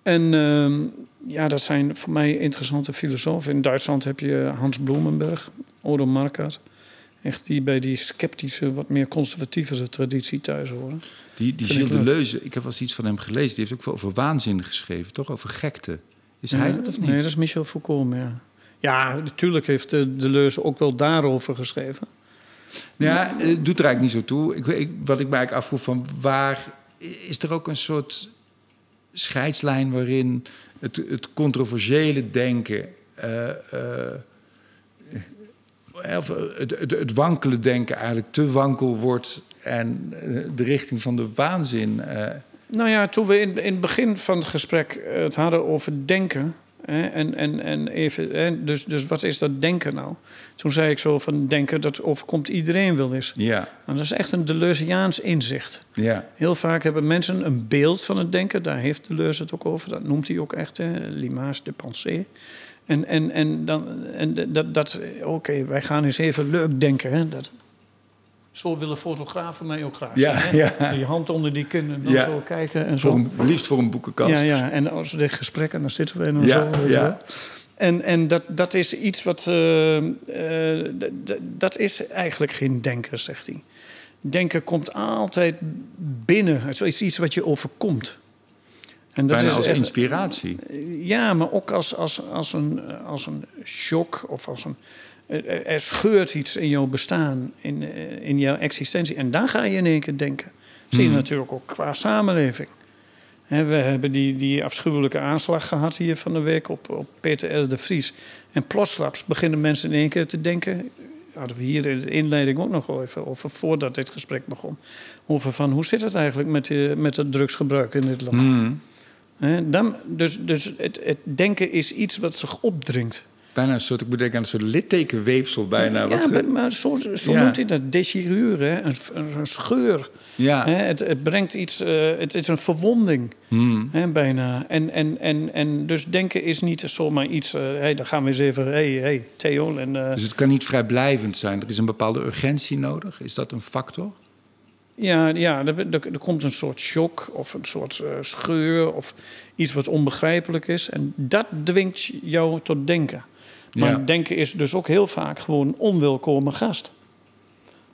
En ehm, ja, dat zijn voor mij interessante filosofen. In Duitsland heb je Hans Blumenberg, Odo Marquardt. echt die bij die sceptische, wat meer conservatievere traditie thuis horen. Die, die Gilles. Deleuze, ik heb wel eens iets van hem gelezen. Die heeft ook veel over waanzin geschreven, toch? Over gekte. Is hij dat of niet? Nee, dat is Michel Foucault, ja. Ja, natuurlijk heeft de Deleuze ook wel daarover geschreven. Ja, het doet er eigenlijk niet zo toe. Ik, ik, wat ik me eigenlijk afvroeg van waar is er ook een soort scheidslijn waarin het, het controversiële denken, eh, eh, of het, het, het wankele denken eigenlijk te wankel wordt en eh, de richting van de waanzin. eh, Nou ja, toen we in, in het begin van het gesprek eh, het hadden over denken. Hè, en, en, en even, hè, dus, dus wat is dat denken nou? Toen zei ik zo van denken, dat overkomt iedereen wel eens. ja, Nou, dat is echt een Deleuziaans inzicht. ja, Heel vaak hebben mensen een beeld van het denken. Daar heeft Deleuze het ook over. Dat noemt hij ook echt, hè, l'image de pensée. En, en, en, dan, en dat, dat oké, wij gaan eens even leuk denken. Hè, dat, zo willen fotografen mij ook graag Ja, zien, hè. ja. Die hand onder die kin en dan Ja. zo kijken en voor zo. een, liefst voor een boekenkast. Ja, ja, en als we dit gesprek en dan zitten we en dan Ja, zo. je ja. En, en dat, dat is iets wat... eh, eh, dat is eigenlijk geen denken, zegt hij. Denken komt altijd binnen. Het is iets wat je overkomt. En dat Bijna is als echt- inspiratie. ja, maar ook als, als, als, een, als een shock of als een. Er, scheurt iets in jouw bestaan, in, eh, in jouw existentie. En dan ga je in één keer denken. Zie je natuurlijk ook qua samenleving. We hebben die, die afschuwelijke aanslag gehad hier van de week op, op Peter R. de Vries. En plotsklaps beginnen mensen in één keer te denken. Hadden we hier in de inleiding ook nog even over, voordat dit gesprek begon. Over van hoe zit het eigenlijk met, met het drugsgebruik in dit land? Hmm. Dan, dus dus het, het denken is iets wat zich opdringt. Bijna een soort, ik moet denken aan een soort littekenweefsel bijna. wat ja, ge- maar- zo, zo Ja. noemt hij dat déchirure, hè, een, een, scheur. ja. Hè, het, het brengt iets, eh, het is een verwonding Hmm. hè, bijna. En, en, en, en dus denken is niet zomaar iets, eh hey, dan gaan we eens even, hey, hey, Theo. En, eh, Dus het kan niet vrijblijvend zijn. Er is een bepaalde urgentie nodig. Is dat een factor? Ja, ja er, er, er komt een soort shock of een soort scheur of iets wat onbegrijpelijk is. En dat dwingt jou tot denken. Maar Ja. denken is dus ook heel vaak gewoon onwelkome gast.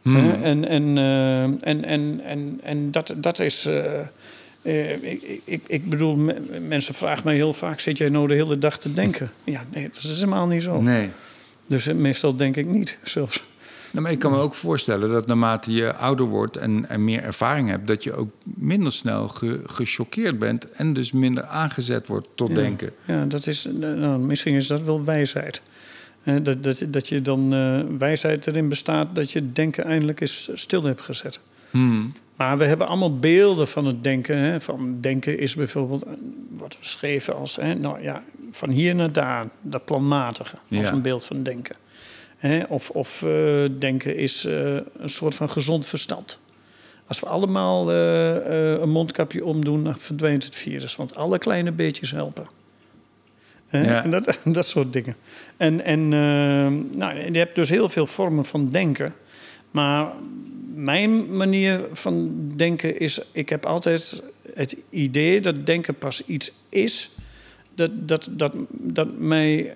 Hmm. En, en, eh, en, en, en, en dat, dat is. eh, ik, ik, ik bedoel, me- mensen vragen mij heel vaak: zit jij nou de hele dag te denken? Ja, nee, dat is helemaal niet zo. Nee. Dus meestal denk ik niet zelfs. Nou, maar ik kan me ook voorstellen dat naarmate je ouder wordt en, en meer ervaring hebt, dat je ook minder snel ge, gechoqueerd bent en dus minder aangezet wordt tot Ja. denken. Ja, dat is, eh, nou, misschien is dat wel wijsheid. Eh, dat, dat, dat je dan eh, wijsheid erin bestaat dat je denken eindelijk eens stil hebt gezet. Hmm. Maar we hebben allemaal beelden van het denken. Hè. Van denken is bijvoorbeeld, eh, wat beschreven als, hè, nou ja, van hier naar daar, dat planmatige, als Ja. een beeld van denken. Hè, of of denken is een soort van gezond verstand. Als we allemaal een mondkapje omdoen, dan verdwijnt het virus. Want alle kleine beetjes helpen. Ja. en dat, dat soort dingen. En, en eh, nou, je hebt dus heel veel vormen van denken. Maar mijn manier van denken is... Ik heb altijd het idee dat denken pas iets is... dat, dat, dat, dat mij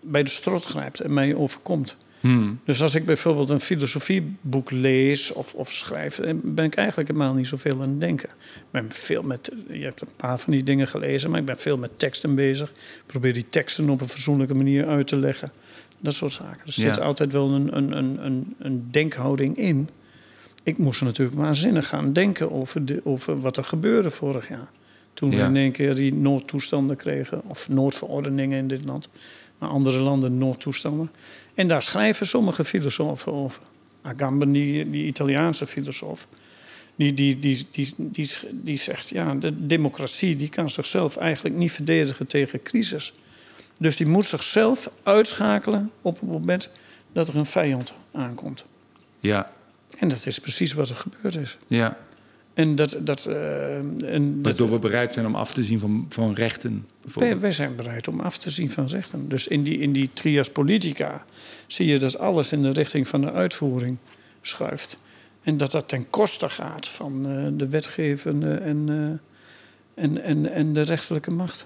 bij de strot grijpt en mij overkomt. Hmm. Dus als ik bijvoorbeeld een filosofieboek lees of, of schrijf, ben ik eigenlijk helemaal niet zoveel aan het denken. Ik ben veel met, je hebt een paar van die dingen gelezen, maar ik ben veel met teksten bezig. Ik probeer die teksten op een fatsoenlijke manier uit te leggen. Dat soort zaken. Er zit Ja. altijd wel een, een, een, een, een denkhouding in. Ik moest natuurlijk waanzinnig gaan denken over, de, over wat er gebeurde vorig jaar. Toen we in één keer die noodtoestanden kregen, of noodverordeningen in dit land. Maar andere landen noodtoestanden. En daar schrijven sommige filosofen over. Agamben, die, die Italiaanse filosoof, die, die, die, die, die, die zegt... ja, de democratie die kan zichzelf eigenlijk niet verdedigen tegen crisis. Dus die moet zichzelf uitschakelen op het moment dat er een vijand aankomt. Ja, En dat is precies wat er gebeurd is. ja. En dat... dat, eh, en dat Waardoor we bereid zijn om af te zien van, van rechten. wij, wij zijn bereid om af te zien van rechten. Dus in die, in die trias politica zie je dat alles in de richting van de uitvoering schuift. En dat dat ten koste gaat van eh, de wetgevende en, eh, en, en, en de rechterlijke macht.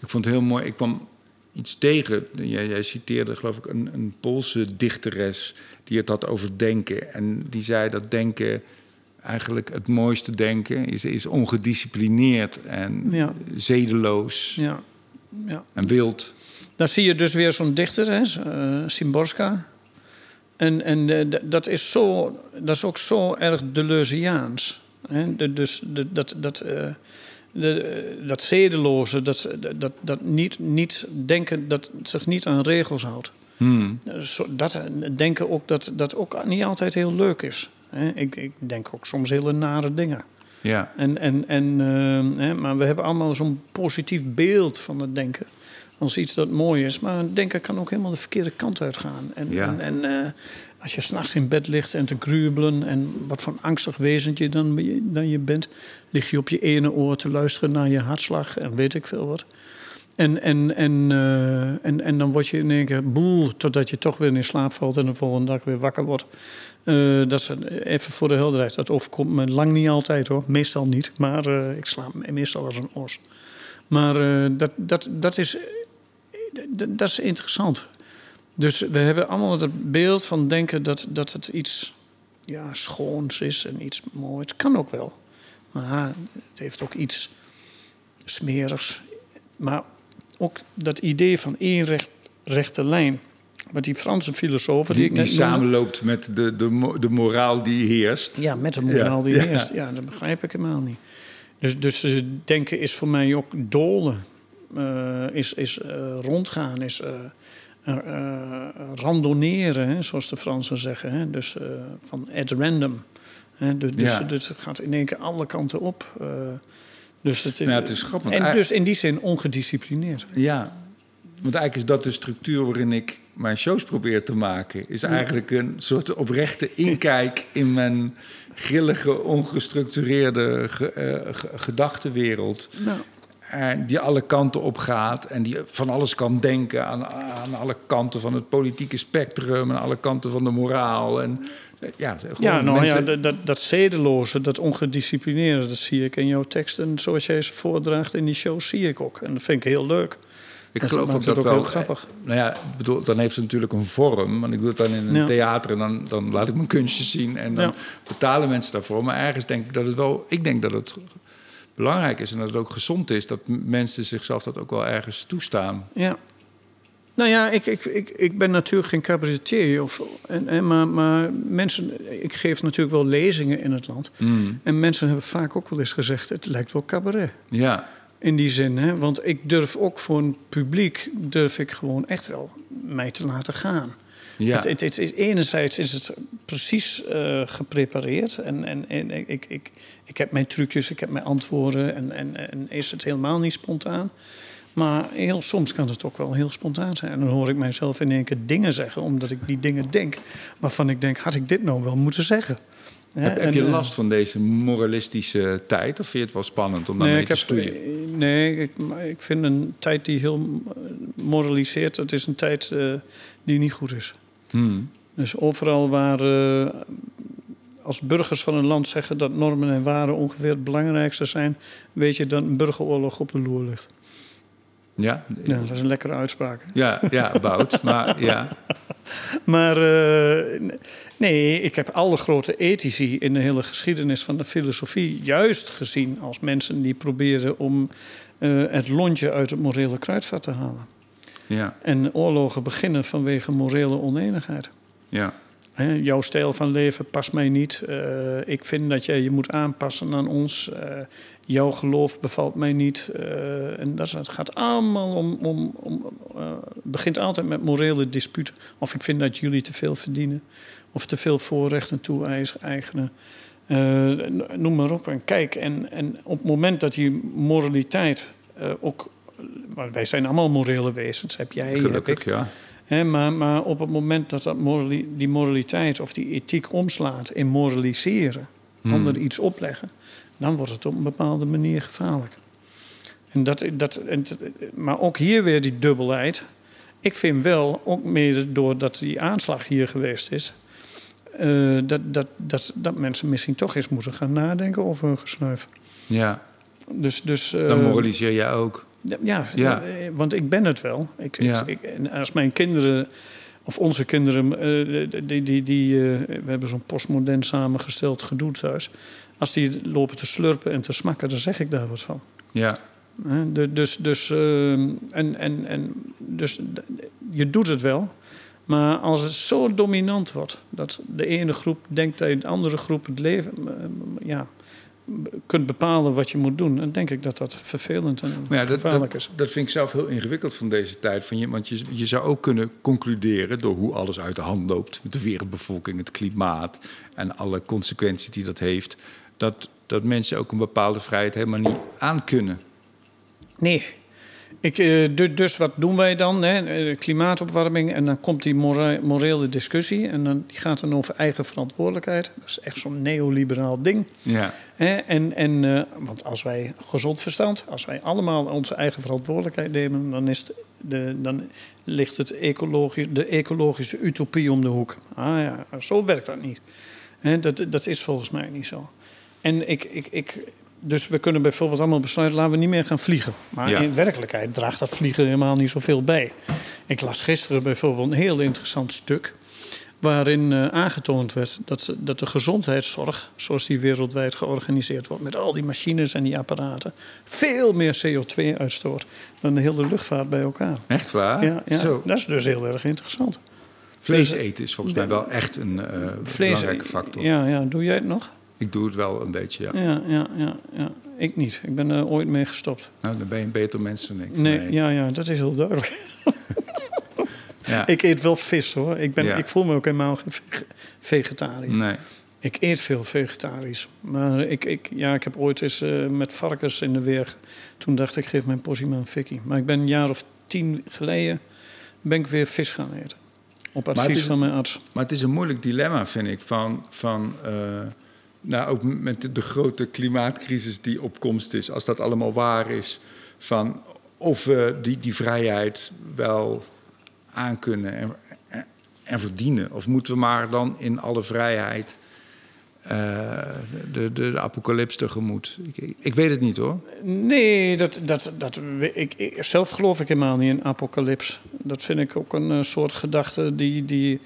Ik vond het heel mooi. Ik kwam iets tegen. Jij, jij citeerde, geloof ik, een, een Poolse dichteres die het had over denken. En die zei dat denken eigenlijk het mooiste denken is, is ongedisciplineerd en Ja. zedeloos Ja. ja. en wild. Dan zie je dus weer zo'n dichter, hè, eh, Szymborska. En, en eh, dat, is zo, dat is ook zo erg Deleuziaans. Hè? Dus dat, dat, eh, de, dat zedeloze, dat, dat, dat niet, niet denken, dat zich niet aan regels houdt. Hmm. Dat, denken ook dat dat ook niet altijd heel leuk is. Hè? Ik, ik denk ook soms hele nare dingen. Ja, En, en, en, eh, hè, maar we hebben allemaal zo'n positief beeld van het denken. Als iets dat mooi is. Maar het denken kan ook helemaal de verkeerde kant uitgaan. En, Ja. en, en eh, als je s'nachts in bed ligt en te gruwelen... en wat voor een angstig wezentje dan, dan je bent... lig je op je ene oor te luisteren naar je hartslag en weet ik veel wat. En, en, en, eh, en, en dan word je in één keer boel... totdat je toch weer in slaap valt en de volgende dag weer wakker wordt... Eh, dat is even voor de helderheid. Dat overkomt me lang niet altijd hoor. Meestal niet. Maar eh, ik slaap meestal als een os. Maar eh, dat, dat, dat, is, dat, dat is interessant. Dus we hebben allemaal het beeld van denken dat, dat het iets ja, schoons is en iets moois. Kan ook wel. Maar het heeft ook iets smerigs. Maar ook dat idee van één recht, rechte lijn. Wat die Franse filosofen... die, die samenloopt met de, de, de moraal die heerst. ja, met de moraal die Ja, heerst. Ja. dat begrijp ik helemaal niet. Dus, dus eh, denken is voor mij ook dolen. Eh, is is eh, rondgaan, is eh, eh, eh, randonneren, hè, zoals de Fransen zeggen. Hè. Dus eh, van at random. Hè. Dus, dus, Ja. dus het gaat in één keer alle kanten op. eh, dus het is, Nou, het is grappig, En dus in die zin ongedisciplineerd. Ja, want eigenlijk is dat de structuur waarin ik mijn shows probeer te maken. Is eigenlijk een soort oprechte inkijk in mijn grillige, ongestructureerde ge- eh, ge- gedachtenwereld. Nou, die alle kanten op gaat en die van alles kan denken aan, aan alle kanten van het politieke spectrum en alle kanten van de moraal. En, eh, ja, ja, nou mensen- ja, dat, dat, dat zedeloze, dat ongedisciplineerde, dat zie ik in jouw tekst. En zoals jij ze voordraagt in die show, zie ik ook. En dat vind ik heel leuk. Ik Dat geloof ook dat ook wel. heel grappig. Nou ja, bedoel, dan heeft het natuurlijk een vorm. Want ik doe het dan in een Ja. theater en dan, dan laat ik mijn kunstjes zien. En dan Ja. betalen mensen daarvoor. Maar ergens denk ik dat het wel. Ik denk dat het belangrijk is en dat het ook gezond is dat mensen zichzelf dat ook wel ergens toestaan. Ja. Nou ja, ik, ik, ik, ik ben natuurlijk geen cabaretier. Of, en, en, maar, maar mensen, ik geef natuurlijk wel lezingen in het land. Mm. En mensen hebben vaak ook wel eens gezegd: het lijkt wel cabaret. Ja, In die zin, hè? want ik durf ook voor een publiek, durf ik gewoon echt wel mij te laten gaan. ja. Het, het, het is, enerzijds is het precies eh, geprepareerd. En, en, en ik, ik, ik heb mijn trucjes, ik heb mijn antwoorden. En, en, en is het helemaal niet spontaan. Maar heel soms kan het ook wel heel spontaan zijn. En dan hoor ik mijzelf in één keer dingen zeggen, omdat ik die dingen denk. Waarvan ik denk, had ik dit nou wel moeten zeggen? Heb, je eh, last van deze moralistische tijd? Of vind je het wel spannend om daarmee Nee, te heb, stoeien? nee ik, ik vind een tijd die heel eh, moraliseert, dat is een tijd eh, die niet goed is. Hmm. Dus overal waar eh, als burgers van een land zeggen dat normen en waarden ongeveer het belangrijkste zijn, weet je dat een burgeroorlog op de loer ligt. Ja? Ja, dat is een lekkere uitspraak. hè? Ja, ja, bout. maar ja. Maar eh, nee, ik heb alle grote ethici in de hele geschiedenis van de filosofie juist gezien als mensen die proberen om eh, het lontje uit het morele kruidvat te halen. Ja, En oorlogen beginnen vanwege morele oneenigheid. ja. Jouw stijl van leven past mij niet. Eh, ik vind dat jij je moet aanpassen aan ons. Eh, jouw geloof bevalt mij niet. Eh, en dat, gaat allemaal om. om, om begint altijd met morele disputen. Of ik vind dat jullie te veel verdienen. Of te veel voorrechten toe-eigenen. Noem maar op. En kijk, en, en op het moment dat die moraliteit ook. wij zijn allemaal morele wezens, heb jij, heb ik. Gelukkig, ja. Maar, maar op het moment dat, dat morali- die moraliteit of die ethiek omslaat in moraliseren, Hmm. iets opleggen, dan wordt het op een bepaalde manier gevaarlijk. En dat, dat, en maar ook hier weer die dubbelheid. Ik vind wel, ook mede doordat die aanslag hier geweest is, eh, dat, dat, dat, dat mensen misschien toch eens moeten gaan nadenken over hun gesnuif. Ja, Dus, dus, eh, dan moraliseer jij ook. Ja, Ja. eh, want ik ben het wel. Ik, Ja. ik, en als mijn kinderen, of onze kinderen, eh, die, die, die, eh, we hebben zo'n postmodern samengesteld gedoe thuis. Als die lopen te slurpen en te smakken, dan zeg ik daar wat van. Ja, Dus, dus, ehm, en, en, en, dus je doet het wel. Maar als het zo dominant wordt dat de ene groep denkt dat de andere groep het leven ja, kunt bepalen wat je moet doen, dan denk ik dat dat vervelend en maar ja dat, gevaarlijk dat, is. dat vind ik zelf heel ingewikkeld van deze tijd. Van je, want je, je zou ook kunnen concluderen door hoe alles uit de hand loopt met de wereldbevolking, het klimaat en alle consequenties die dat heeft, dat, dat mensen ook een bepaalde vrijheid helemaal niet aankunnen. Nee. Ik, eh, du- dus wat doen wij dan? Hè? Eh, Klimaatopwarming en dan komt die morele discussie. En dan, die gaat dan over eigen verantwoordelijkheid. Dat is echt zo'n neoliberaal ding. Ja? En, en, eh, want als wij gezond verstand, als wij allemaal onze eigen verantwoordelijkheid nemen, dan, is de, dan ligt het ecologisch, de ecologische utopie om de hoek. Ah ja, zo werkt dat niet. Dat, dat is volgens mij niet zo. En ik, ik, ik, dus we kunnen bijvoorbeeld allemaal besluiten, laten we niet meer gaan vliegen. Maar Ja. in werkelijkheid draagt dat vliegen helemaal niet zoveel bij. Ik las gisteren bijvoorbeeld een heel interessant stuk waarin eh, aangetoond werd dat, ze- dat de gezondheidszorg, zoals die wereldwijd georganiseerd wordt, met al die machines en die apparaten, veel meer CO2 uitstoot dan de hele luchtvaart bij elkaar. echt waar? Ja, ja, Zo. dat is dus heel erg interessant. Vlees eten is volgens mij wel echt een eh, belangrijke factor. Ja, ja, doe jij het nog? Ik doe het wel een beetje, ja. Ja, ja, ja, ja. Ik niet. Ik ben er ooit mee gestopt. Nou, dan ben je een beter mens dan ik. Nee, ja, ja, dat is heel duidelijk. Ja. Ik eet wel vis hoor. Ik, ben, Ja. ik voel me ook helemaal geen vege- vegetariër. Nee. Ik eet veel vegetarisch. Maar ik, ik, ja, ik heb ooit eens eh, met varkens in de weer. Toen dacht ik, geef mijn portie maar een fikkie. Maar ik ben een jaar of tien geleden ben ik weer vis gaan eten. Op advies is- van mijn arts. Maar het is een moeilijk dilemma, vind ik. Van, van, eh, nou, ook met de, grote klimaatcrisis die op komst is. Als dat allemaal waar is. Van of we die, die vrijheid wel aankunnen en, en, en verdienen. Of moeten we maar dan in alle vrijheid eh, de, de, de apocalyps tegemoet. Ik, ik weet het niet hoor. Nee, dat, dat, dat, ik, ik, zelf geloof ik helemaal niet in apocalyps. Dat vind ik ook een eh, soort gedachte die... die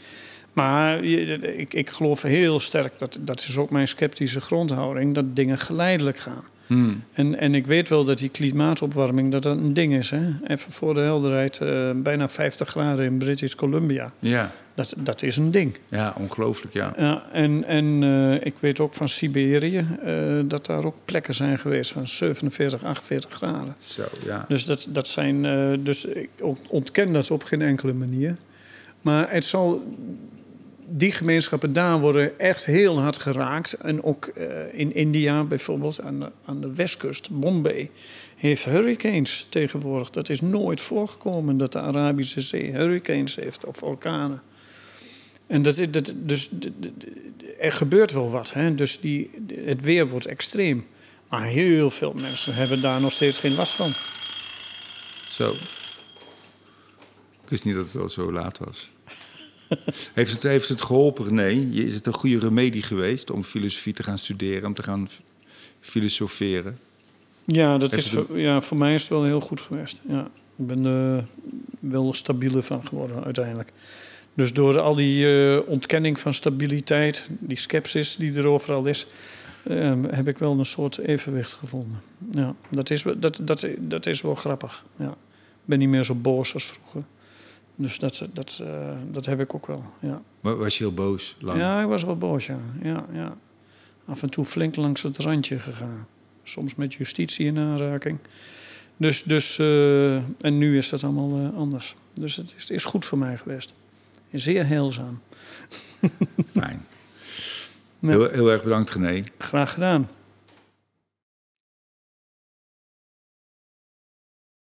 maar ik, ik geloof heel sterk, dat, dat is ook mijn sceptische grondhouding... dat dingen geleidelijk gaan. Hmm. En, en ik weet wel dat die klimaatopwarming dat dat een ding is. Hè? Even voor de helderheid, eh, bijna 50 graden in British Columbia. Ja, Dat, dat is een ding. ja, ongelooflijk, ja. Ja, en en eh, ik weet ook van Siberië eh, dat daar ook plekken zijn geweest van 47, 48 graden. Zo, ja. Dus, dat, dat zijn, dus ik ont- ontken dat op geen enkele manier. Maar het zal, die gemeenschappen daar worden echt heel hard geraakt. En ook eh, in India bijvoorbeeld, aan de, aan de westkust, Bombay, heeft hurricanes tegenwoordig. Dat is nooit voorgekomen dat de Arabische Zee hurricanes heeft of orkanen. En dat, dat, dus, er gebeurt wel wat. Hè? Dus die, het weer wordt extreem. Maar heel veel mensen hebben daar nog steeds geen last van. Zo. Ik wist niet dat het al zo laat was. heeft, het, heeft het geholpen? Je- Is het een goede remedie geweest om filosofie te gaan studeren, om te gaan filosoferen? Ja, dat Heeft is voor, ja, voor mij is het wel heel goed geweest. Ja. Ik ben er wel stabieler van geworden uiteindelijk. Dus door al die eh, ontkenning van stabiliteit, die scepsis die er overal is, eh, heb ik wel een soort evenwicht gevonden. Ja, dat is, wel- dat, dat, dat is wel grappig. Ja. Ik ben niet meer zo boos als vroeger. Dus dat, dat, eh, dat heb ik ook wel. Ja. Wa- Was je heel boos? Lang? Ja, ik was wel boos, ja. ja, ja. Af en toe flink langs het randje gegaan. Soms met justitie in aanraking. Dus, dus eh, en nu is dat allemaal eh, anders. Dus het is, is goed voor mij geweest. Zeer heilzaam. Fijn. Ja. Heel, heel erg bedankt, René. Graag gedaan.